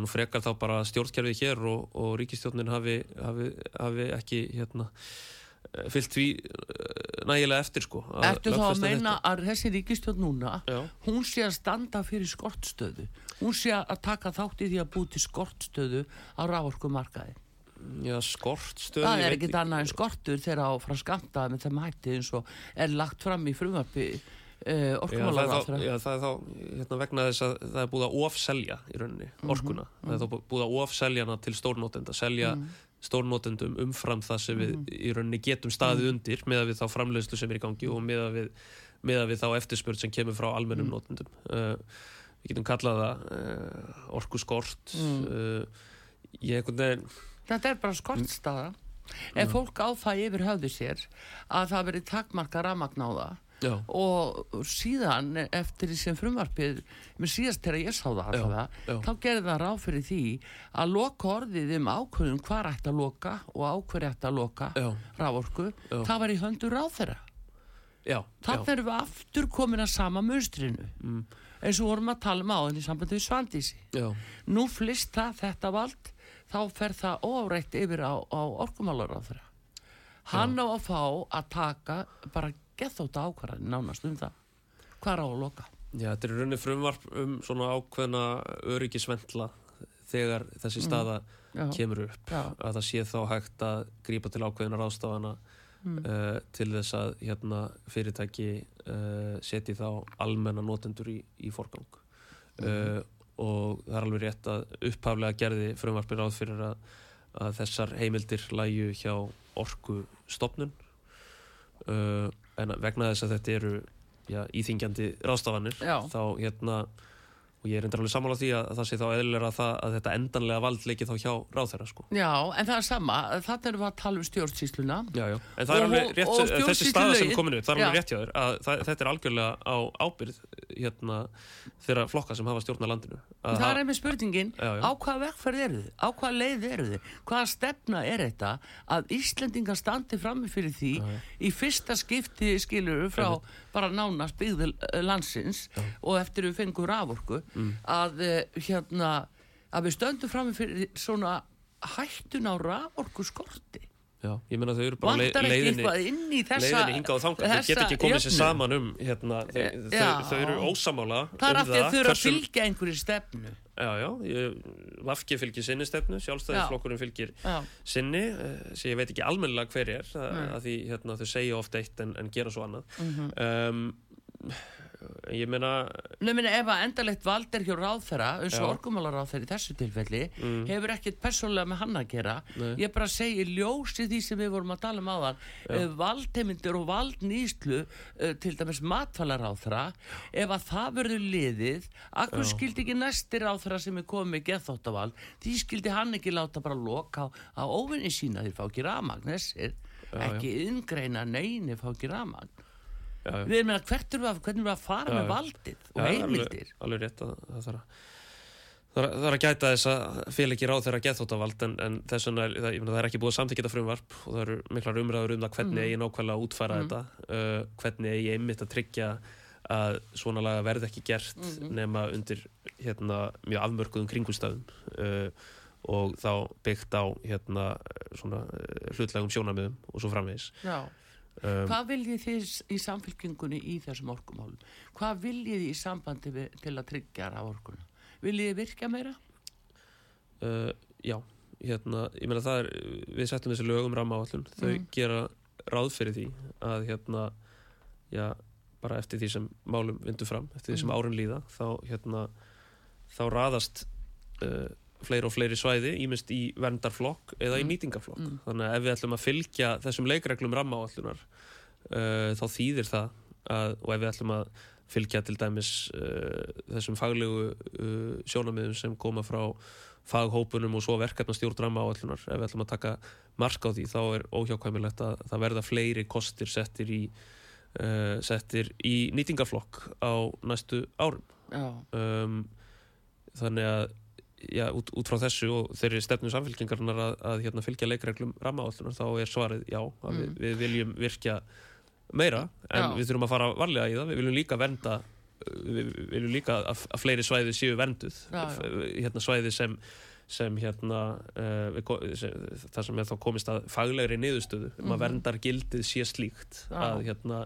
nú frekar þá bara stjórnkerfið hér og, og ríkistjórnin hafi, hafi, hafi ekki hérna eh, fyllt því eh, nægilega eftir sko Ertu þá að meina að þessi ríkistjórn núna þetta. hún sé að standa fyrir skortstöðu? Hún sé að taka þátt í því að búti skortstöðu á rávorkumarkaði Já, já skortstöðu það er ekkit annað en skortur þegar á frá skamta með þeim hætti eins og er lagt fram í frumvarpi uh, Já, það er orkumálar þá, já, það er þá hérna, vegna þess að það er búið að ofselja í rauninni Mhm, orkuna. Það er þá búið að ofselja hana til stórnótenda, selja Mhm. stórnótendum umfram það sem við í rauninni getum staðið Mhm. undir með að við þá framleiðslu sem er í gangi og með að við, með að við þá eftirspurt sem kemur frá almennum Mhm. notendum. Uh, við getum kallað það uh, orku skort. Mhm. Uh, ég einhvern veginn, þetta er bara skortstaða ef fólk á það yfir höfðu sér að það verið takmarka ramagn á það já, og síðan eftir því sem frumvarpið með síðast þegar ég sá það allavega, já. þá gerði það ráð fyrir því að loka orðið um ákvörðum hvar ætti að loka og á hverju ætti að loka já, rávorku, Já. það var í höndur ráð þeirra já, já. erum við aftur komin að sama munstrinu Mm. eins og vorum að tala um áðan í sambandi við Svandísi já. nú flist það þetta vald þá fer það óáreitt yfir á, á orkumálar á þeirra hann á að fá að taka bara gethóta ákvarðan nánast um það. Hvað er á að loka? Já, þetta er rauninni frumvarp um svona ákveðna öryggisvendla þegar þessi staða já, kemur upp. Já, að það sé þá hægt að grípa til ákveðina ráðstafana Mm. uh, til þess að hérna, fyrirtæki uh, setji þá almenna notendur í, í forgang. Uh, og það er alveg rétt að upphaflega gerði frumvarpir ráð fyrir að, að þessar heimildir læju hjá orku stopnun uh, en vegna þess að þetta eru já, íþingjandi ráðstafanir Já. þá hérna og ég er endur alveg sammála því að það sé þá eðlilega að, að þetta endanlega vald leiki þá hjá ráðherra sko. já, en það er sama þannig erum við að tala um stjórnsýsluna Já, já. En það er Og- alveg rétt, og þessi staða sem komin upp, það er alveg rétt hjá þér að það, þetta er algjörlega á ábyrð hérna, þeirra flokka sem hafa stjórna landinu. Að það er einmitt spurningin Já, já. á hvaða vegferð eru þið, á hvaða leið eru þið hvaða stefna er þetta að Íslendingar standi frammi fyrir því Já, í fyrsta skipti skiluru frá bara nánast byggðu landsins og eftir við fengum raforku Mm. að eh, hérna að við stöndum frammi fyrir svona hættun á raforku skorti Já, ég meina þau eru bara leið, leiðinni, leiðinni hingað og þangað. Þau þessa get ekki komið sér saman um, hérna, þau, Já. þau, þau eru ósamála það er um af því að þau eru að fylgja einhverju stefnu Já, já, Vafki fylgir sinni stefnu, sjálfstæðisflokkurinn fylgir já, sinni, uh, sem ég veit ekki almennilega hver er, að, að því hérna, þau segja oft eitt en, en gera svo annað. Mhm. um, en ég meina Nei, meni, ef að endalegt vald er hjá ráðherra eins og Já. orkumálaráðherra í þessu tilfelli Mm. hefur ekkert persónulega með hann að gera Nei. ég bara segi ljósi því sem við vorum að tala um áðan valdheimyndir og valdnýslu uh, til dæmis matfælaráðherra ef að það verður liðið akkur skildi ekki næsti ráðherra sem er komið með geðþóttavald því skildi hann ekki láta bara loka á, á óvinni sína því fá ekki ramagn þessir Já, ekki yngreina neini fá ekki ramagn já, já. Við erum að hvert við að, við að fara með valdið og heimildir alveg, alveg rétt að það þarf að Það er, er að gæta þess að fél ekki ráð þeirra geðþóttavald en, en þess vegna er, það, ég það er ekki búið samþykja þetta frumvarp og það eru miklar umræður um það hvernig Mhm. eigi nákvæmlega að útfæra þetta uh, hvernig eigi einmitt að tryggja að svona laga verði ekki gert Mhm. nema undir hérna, mjög afmörkuðum kringustafum uh, og þá byggt á hérna, svona uh, hlutlegum sjónamiðum og svo framvegis Já. Um, Hvað viljið þið í samfélkingunni í þessum orkumálum? Hvað viljið þið í sambandi við, til að tryggja af orkuna? Viljið þið virka meira? uh, já, hérna, ég meina það er við settum þessi lögum rammaáallun þau Mhm. gera ráð fyrir því að hérna, já, bara eftir því sem málum vindu fram, eftir því sem Mhm. árin líða þá hérna þá raðast uh, fleiri og fleiri svæði ímest í verndarflokk eða í Mm. nýtingaflokk Mm. þannig að ef við ætlum að fylgja þessum leikreglum rammaállunar uh, þá þýðir það að, og ef við ætlum að fylgja til dæmis uh, þessum faglegu uh, sjónamiðum sem koma frá faghópunum og svo verkefnastjórn rammaállunar ef við ætlum að taka mark á því þá er óhjákvæmilegt að það verða fleiri kostir settir í uh, settir í nýtingaflokk á næstu árum um, þannig að já, út, út frá þessu og þeirri stefnu samfélkingarnar að, að hérna, fylgja leikreglum rammaállunar þá er svarið já, að við, Mm. við viljum virkja meira en Já. við þurfum að fara varlega í það við viljum líka vernda við viljum líka að, að fleiri svæði séu vernduð hérna svæði sem sem hérna uh, sem, það sem er þá komist að faglegri niðurstöðu um Mhm. að verndar gildið sé slíkt að hérna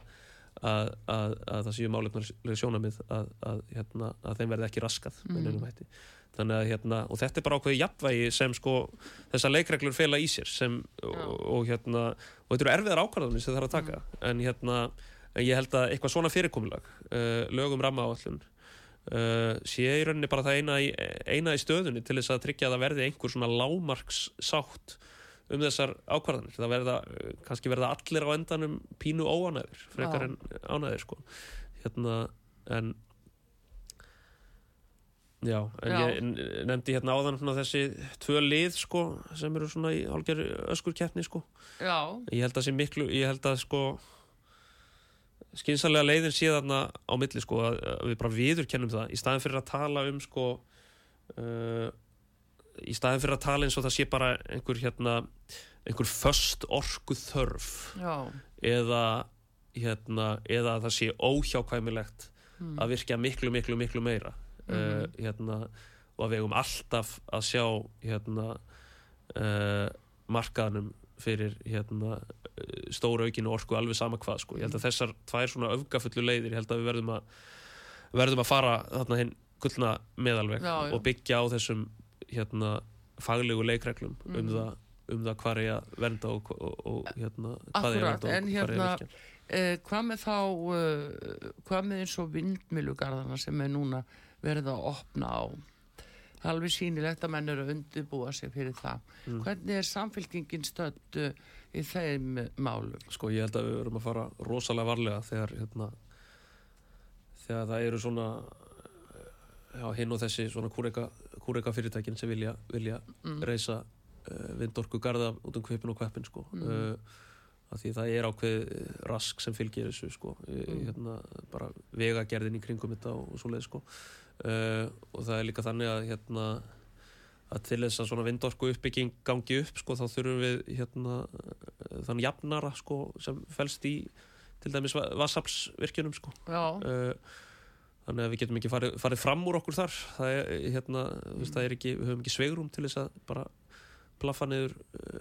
að, að, að það séu málefnarlega sjónamið að, að, hérna, að þeim verði ekki raskað með Mhm. neinum hætti þannig að hérna, og þetta er bara ákveði jafnvægi sem sko þessar leikreglur fela í sér sem, og, og hérna og þetta eru erfiðar ákvarðanir sem það þarf að taka. En hérna, en ég held að eitthvað svona fyrirkomulag uh, lögum rammaáallun uh, sé í rauninni bara það eina í, eina í stöðunni til þess að tryggja að það verði einhver svona lámarks sátt um þessar ákvarðanir. Það verða, uh, kannski verða allir á endanum pínu óanæður frekar Já. en ánæður sko. Hérna, en Já, en Já. ég nefndi hérna áðan þessi tvö lið sko sem eru svona í hálfgerð öskurkeppni sko Já. ég held að sé miklu, ég held að sko skynsalega leiðin þarna á milli sko að, við bara viðurkennum það í staðin fyrir að tala um sko uh, í staðin fyrir að tala eins og það sé bara einhver hérna einhver föst orku þörf Já. eða hérna eða að það sé óhjákvæmilegt Mm. að virkja miklu, miklu, miklu meira uh, hérna, og að við eigum alltaf að sjá hérna uh, markaðanum fyrir hérna uh, stóra aukinu orku alveg sama hvað sko. ég held að þessar tvær svona öfgafullu leiðir ég held að við verðum að verðum að fara þarna hinn gullna meðalveg Já, já. og byggja á þessum hérna faglegu leikreglum um Mhm. það um það hvað er að vernda og, og, og hérna, hvað er að vernda og en hvað er að hérna- virkja Eh, hvað með þá hvað með eins og vindmilugarðana sem er núna verið að opna á það er alveg sýnilegt að menn eru að undirbúa sig fyrir það Mm. hvernig er samfélkingin stödd uh, í þeim málum Sko ég held að við verum að fara rosalega varlega þegar hérna þegar það eru svona já, hinn og þessi svona kúreka, kúreka fyrirtækin sem vilja, vilja mm. reysa uh, vindorku garða út um kvipin og kveppin sko Mm. uh, því það er ákveð rask sem fylgir þessu sko mm. Mm. hérna bara vegagerðin í kringum þetta og, og svoleið sko uh, og það er líka þannig að hérna að til þess að svona vindorku uppbygging gangi upp sko þá þurfum við hérna eh, þann jafnara sko sem felst í til dæmis vassaflsvirkjunum sko. Já, uh, þannig að við getum ekki farið, farið fram úr okkur þar. Það er, hérna, mm. veist, það er ekki, við höfum ekki sveigrum til þess að bara plaffa niður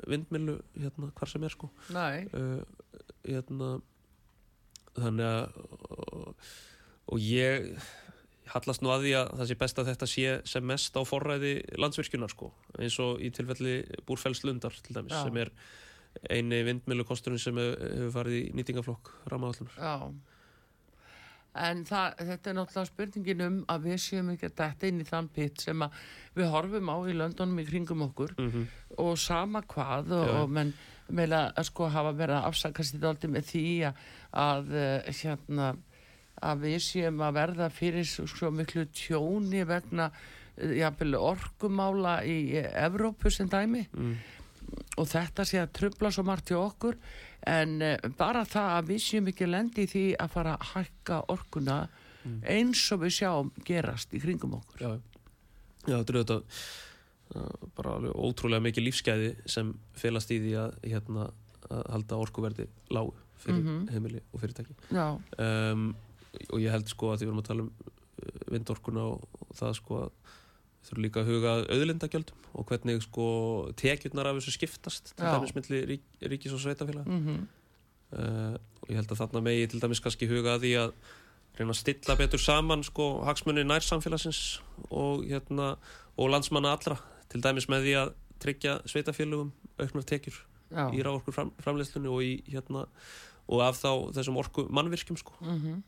vindmilu hérna hvar sem er sko. Uh, hérna þannig að og, og ég hallast nú að því að það sé best að þetta sé sem mest á forræði landsvirkjunar sko. Eins og í tilfelli Búrfellslundar til dæmis Já. sem er eini vindmilu kosturinn sem hefur farið í nýtingaflokk rammaðallunar já. En það, þetta er náttúrulega spurningin um að við séum ekki að detta inn í þann pitt sem við horfum á í löndunum í kringum okkur. Mhm. og sama hvað og, og menn meila að sko hafa verið að afsakast í daldi með því að, að eh, hérna að við séum að verða fyrir svo, miklu tjóni vegna eh, jafnvel orkumála í eh, Evrópu sem dæmi. Mm. og þetta sé að trubla svo margt hjá okkur. En uh, bara það að við séum ekki lendi í því að fara að hækka orkuna eins og við sjáum gerast í kringum okkur. Já, já þetta er auðvitað bara alveg ótrúlega mikið lífsgæði sem felast í því að, hérna, að halda orkuverdi lágu fyrir Mhm. heimili og fyrirtæki. Já, um, og ég held sko að því við erum að tala um uh, vindorkuna og, og það sko að við þurfum líka að huga auðlindagjöldum og hvernig sko tekjurnar af þessu skiptast til dæmis milli rík, ríkis og sveitafélag mm uh, og ég held að þarna megi til dæmis kannski huga að því að reyna að stilla betur saman sko hagsmunni nærsamfélagsins og hérna og landsmanna allra til dæmis með því að tryggja sveitafélagum auknar tekjur já. í ráorku fram, framleiðslunni og í hérna og af þá þessum orku mannvirkjum sko. Mm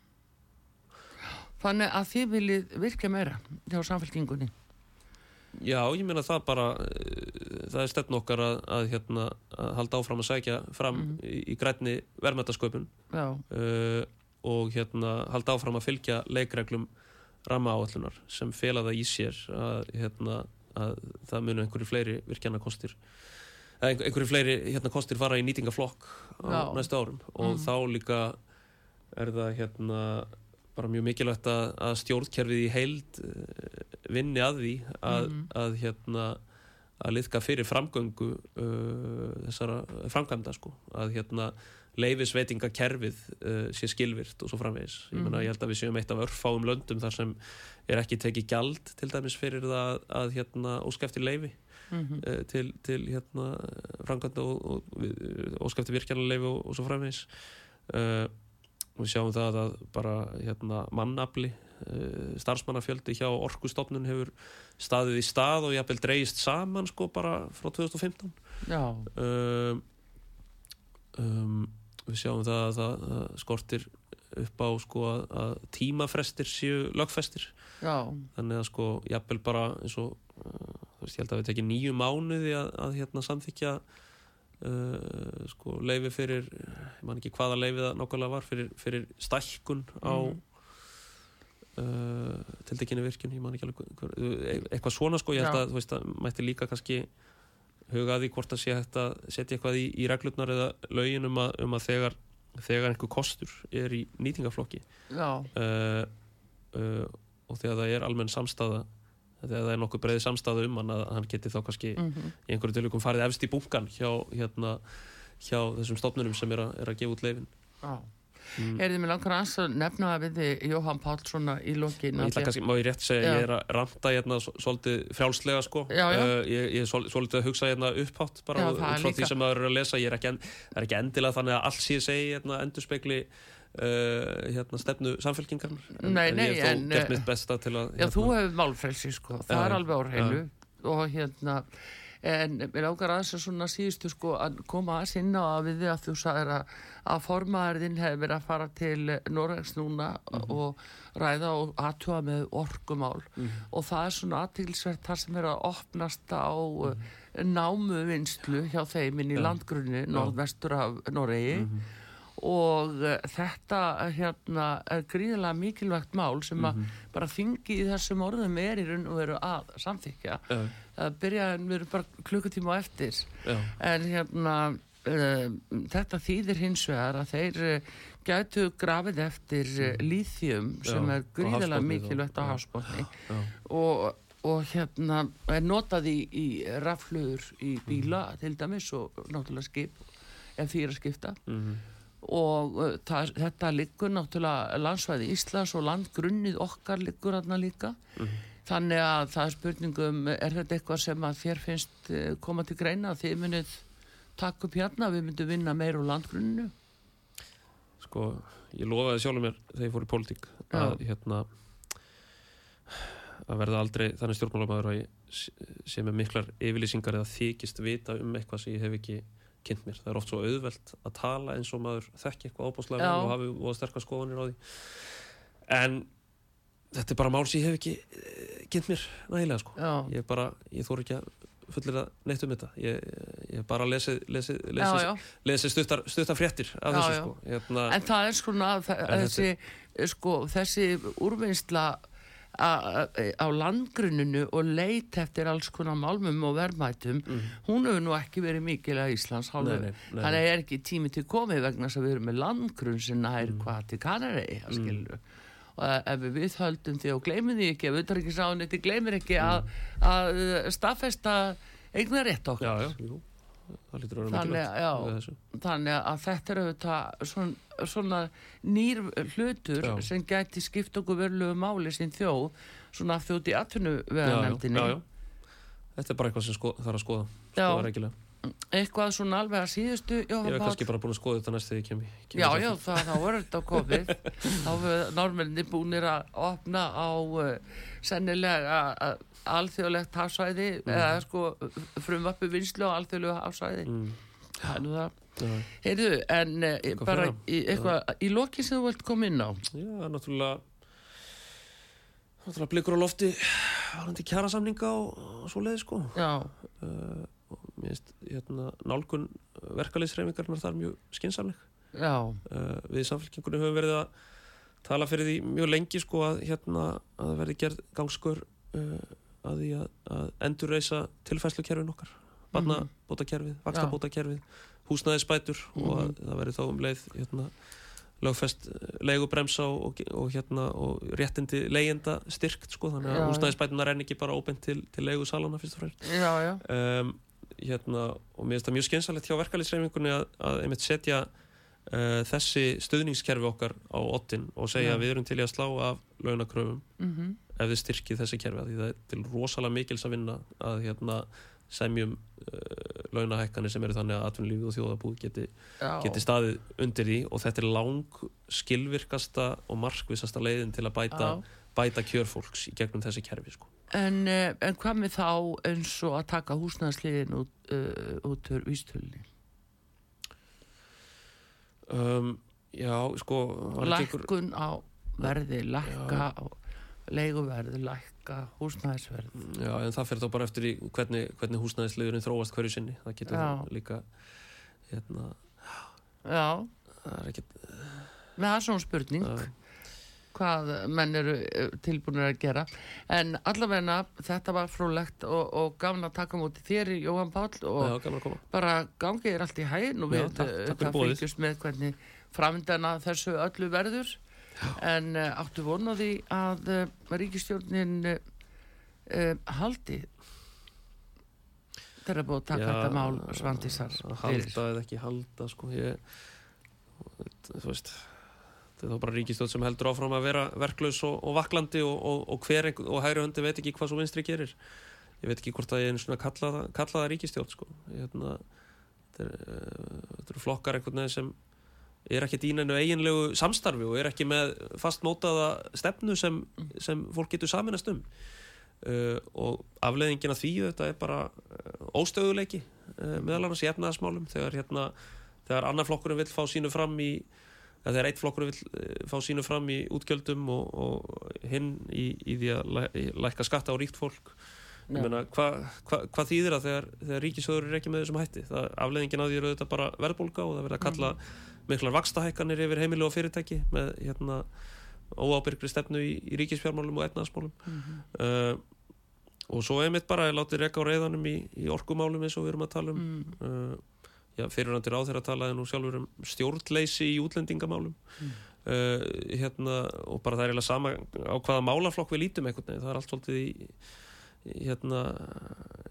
Þannig að þið viljið virka meira hjá samfélkingunni Já, ég meina það bara uh, það er stefn okkar að, að hérna að halda áfram að sækja fram Mhm. í, í grænni verðmættasköpun uh, og hérna halda áfram að fylgja leikreglum rammaáallunar sem fela það í sér að, hérna, að það munu einhverju fleiri virkjana kostir einhverju fleiri hérna, kostir fara í nýtingaflokk á Já. næstu árum og Mm. þá líka er það hérna bara mjög mikilvægt að, að stjórnkerfið í heild uh, vinni að því að, Mhm. að hérna að liðka fyrir framgöngu uh, þessara framkvæmda sko að hérna leifisveitingakerfið uh, sé skilvirt og svo framvegis ég, meina, Mhm. ég held að við séum eitt af örfáum löndum þar sem er ekki tekið gjald til dæmis fyrir það að hérna óskæfti leifi mm uh, til, til hérna framkvæmda og, og, og óskæfti virkjarleifi og, og svo framvegis uh, og við sjáum það að bara hérna mannafli uh, starfsmannafjöldi hjá orkustofnun hefur staðið í stað og jafnvel dreigist saman sko bara frá 2015 já, um, um, við sjáum það að það að skortir upp á sko að, tímafrestir séu lögfestir. Já, þannig að sko jafnvel bara eins og uh, þú veist ég held að við tekið nýju mánuði að, að hérna samþykja uh, sko leifi fyrir ég man ekki hvaða leifi það nákvæmlega var fyrir, fyrir stækkun á Mhm. uh, tiltekinni virkun ég man ekki alveg hver, e- eitthvað svona sko ég held að þú veist að mætti líka kannski huga að því hvort að sé hægt að setja eitthvað í, í reglurnar eða lögin um að, um að þegar, þegar einhver kostur er í nýtingaflokki uh, og þegar það er almenn samstaða þegar það er nokkuð breiði samstaða um hann að hann geti þá kannski mm í einhverju tilvíkum farið efst í bunkan hjá, hérna, hjá þessum stofnunum sem er, a, er að gefa út leifin já. mm. Er þið með langar ans að nefna við þið Jóhann Páll svona í lokin Ég ætla kannski, má ég rétt segja, Já. ég er að ranta hérna svo- svolítið frjálslega sko Já, já. Uh, ég, ég er svol- svolítið að hugsa hérna upphátt bara frá því sem maður er að lesa ég er ekki, en, er ekki endilega þannig að allt sé segi hérna endurspegli uh, hérna stefnu samfélkingar Nei, nei, ég hef þó en, gert mitt besta til að Já, þú hérna, hefur málfrelsi sko, það er alveg á hreinu. og hérna en mér ágar aðeins að svona síðustu sko að koma að sinna á við þið að þú sagðir að, að formaðurinn hefur verið að fara til Norregs núna Mhm. og ræða og aðtúa með orkumál. Og það er svona aðtilsvert þar sem er að opnast á mm námuvinnslu hjá þeim inn í Já. landgrunni norðvestur af Noregi. Mhm. Og uh, þetta uh, hérna er gríðilega mikilvægt mál sem að bara þingi í þessum orðum er í raun og veru að samþykja Já, það byrja en við erum bara klukkutíma á eftir. Já, en hérna uh, þetta þýðir hins vegar að þeir gætu grafið eftir uh, líþjum sem Já, er gríðilega mikilvægt á hafsbótni og, og hérna er notað í, í rafluður í bíla til dæmis og náttúrulega skip er að skipta. Mhm, og uh, það, þetta liggur náttúrulega landsvæði Íslands og landgrunnið okkar liggur þarna líka Mhm. þannig að það er spurningum er þetta eitthvað sem að þér finnst uh, koma til greina að þið munið taka upp hérna, við myndum vinna meir úr landgrunninu sko ég lofaði sjálfur mér þegar ég fór í pólitík að hérna að verða aldrei þannig stjórnmálamæður sé með miklar yfirlýsingar eða þykist vita um eitthvað sem ég hef ekki kynnt mér. Það er oft svo auðvelt að tala eins og maður þekki eitthvað ábúslega Já. vel og hafi og sterkar skoðanir á því. en þetta er bara mál sem ég hef ekki uh, kynnt mér nægilega sko Já. ég bara, ég þór ekki að fullir að neitt um þetta ég, ég hef bara lesið lesið, já, lesið, já. lesið stuttar, stuttar fréttir af Já, þessu já. sko hérna, En það er En þessi, sko, þessi úrvinnsla á landgruninu og leit eftir alls konar málmum og verðmætum. Hún hefur nú ekki verið mikil að Íslands hálfu. Nei, nei, nei, þannig er ekki tími til komið vegna þess að við erum með landgrunn sem nær Mhm. hvað til að skilur og e- ef við höldum því og gleymum því ekki ef utanrikiðsáðuniti gleymir ekki að, að staðfesta eignar rétt okkar. Já, já, jú það lítur að vera Þannig, já. þannig að þetta er auðvitað svona, svona nýr hlutur Já. sem gæti skipt okkur verulegu máli sín þjóð svona já, já, já, já. þetta er bara eitthvað sem sko, þarf að skoða Já. skoða regilega eitthvað svona alveg að síðustu ég Jóhann hef kannski bara búin að skoða þetta næst þegar ég kem, kem Já, já, það, þá er þetta komið þá hefur normenni búinir að opna á uh, sennilega alþjóðlegt hafsvæði eða sko frumvarpi vinslu á alþjóðlegu hafsvæði. Mm, það já, Heyrðu, en uh, Eitthvað bara í, eitthvað, í lokin sem þú vilt koma inn á? Já, náttúrulega náttúrulega blikur á lofti varandi kjærasamninga og, og svo leiði sko. Já, uh, og mér finnst hérna, nálgun verkaliðsreifingarnar þar mjög skinsamleg já, uh, við í samfélkingunni höfum verið að tala fyrir því mjög lengi sko að hérna að það verði gerð gangskur uh, að því að, að endurreisa tilfæslukerfin okkar. Barnabótakerfið, vakstabótakerfið húsnæðisbætur og að það verði þá um leið hérna lögfest leigubremsa og, og hérna og réttindi leigjenda styrkt sko þannig að húsnæðisbætunar er ekki bara óbent til, til leigusalana fyrst og fremst. Já, já. Um, hérna, og mér finnst það mjög skynsalegt hjá verkalýsreifingunni að, að einmitt setja uh, þessi stuðningskerfi okkar á ottin og segja Já. við erum til í að slá af launakröfum. Mm ef þið styrkið þessi kerfi því það er til rosalega mikils að vinna að hérna semjum uh, launahækkanir sem eru þannig að atvinnulífið og þjóðabúð geti, geti staðið undir því og þetta er lang skilvirkasta og markvissasta leiðin til að bæta, bæta kjörfólks í gegnum þessi kerfi sko. En, eh, en hvað með þá eins og að taka húsnæðsliðin út, uh, út úr vístölni? um, Já, sko Lækkun á verði, lækka á leiguverði, lækka húsnæðisverði. Já, en það fyrir þá bara eftir í hvernig, hvernig húsnæðisliðurinn þróast hverju sinni. Það getur Já. þá líka, hérna, Já, það er ekkert, með það er svona spurning uh, hvað menn eru eh, tilbúinir að gera. En allavegna þetta var frúlegt og, og gafn að taka múti þér, Jóhann Páll, og já, bara gangið er allt í hægin og Já, við takk- eh, það fylgjast með hvernig framdana þessu öllu verður en uh, áttu því að uh, ríkistjórnin uh, haldi er búið að taka þetta mál svandisar halda eða ekki halda, sko, ég, þú veist, þetta er þá bara ríkistöð sem heldur áfram að vera verklaus og, og vaklandi og, og, og hver og hægri höndi veit ekki hvað svo vinstri gerir. Ég veit ekki hvort að ég er svona kalla, það- kalla það ríkistjórn, sko. Ég, hérna, þetta, er, eru flokkar einhvern veginn sem er ekki dýninu eiginlegu samstarfi og er ekki með fastmótaða stefnu sem, sem fólk getur saminast um. Uh, og afleiðingin af því þetta er bara uh, óstöðuleiki uh, meðal annars í efnaðasmálum þegar hérna þegar annar flokkurinn vill fá sínu fram í þegar eitt flokkurinn vill uh, fá sínu fram í útgjöldum og, og hinn í, í því að læ, lækka skatta á ríkt fólk. Meina, hvað hva, hva þýðir það þegar, þegar ríkisöður er ekki með þessum hætti? Það, afleðingin af því eru þetta bara verðbólga og það verður að kalla miklar vakstahækkanir yfir heimili og fyrirtæki með hérna, óábyrgri stefnu í, í ríkisfjármálum og etnaðasmálum. uh, og svo einmitt bara er látið reka á reyðanum í, í orkumálum eins og við erum að tala um. mm, Uh, já, fyrirhandir á þeirra talaði nú sjálfur um stjórnleysi í útlendingamálum. Uh, hérna, og bara það er eiginlega sama á hvaða málaflokk við lítum einhvern veginn. Það er allt svolítið í hérna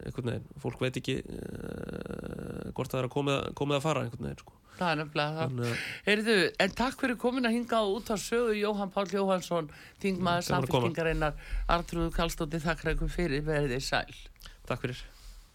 einhvern veginn, fólk veit ekki uh, hvort það er að komið, komið að fara einhvern veginn sko. Það er nefnilega það. Heyrðu, en takk fyrir komin að hinga út á sögu Jóhann Páll Jóhannsson þingmaður koma. samfélkingarinnar Artrúðu Kallstótti þakkar ykkur fyrir verðið sæl. Takk fyrir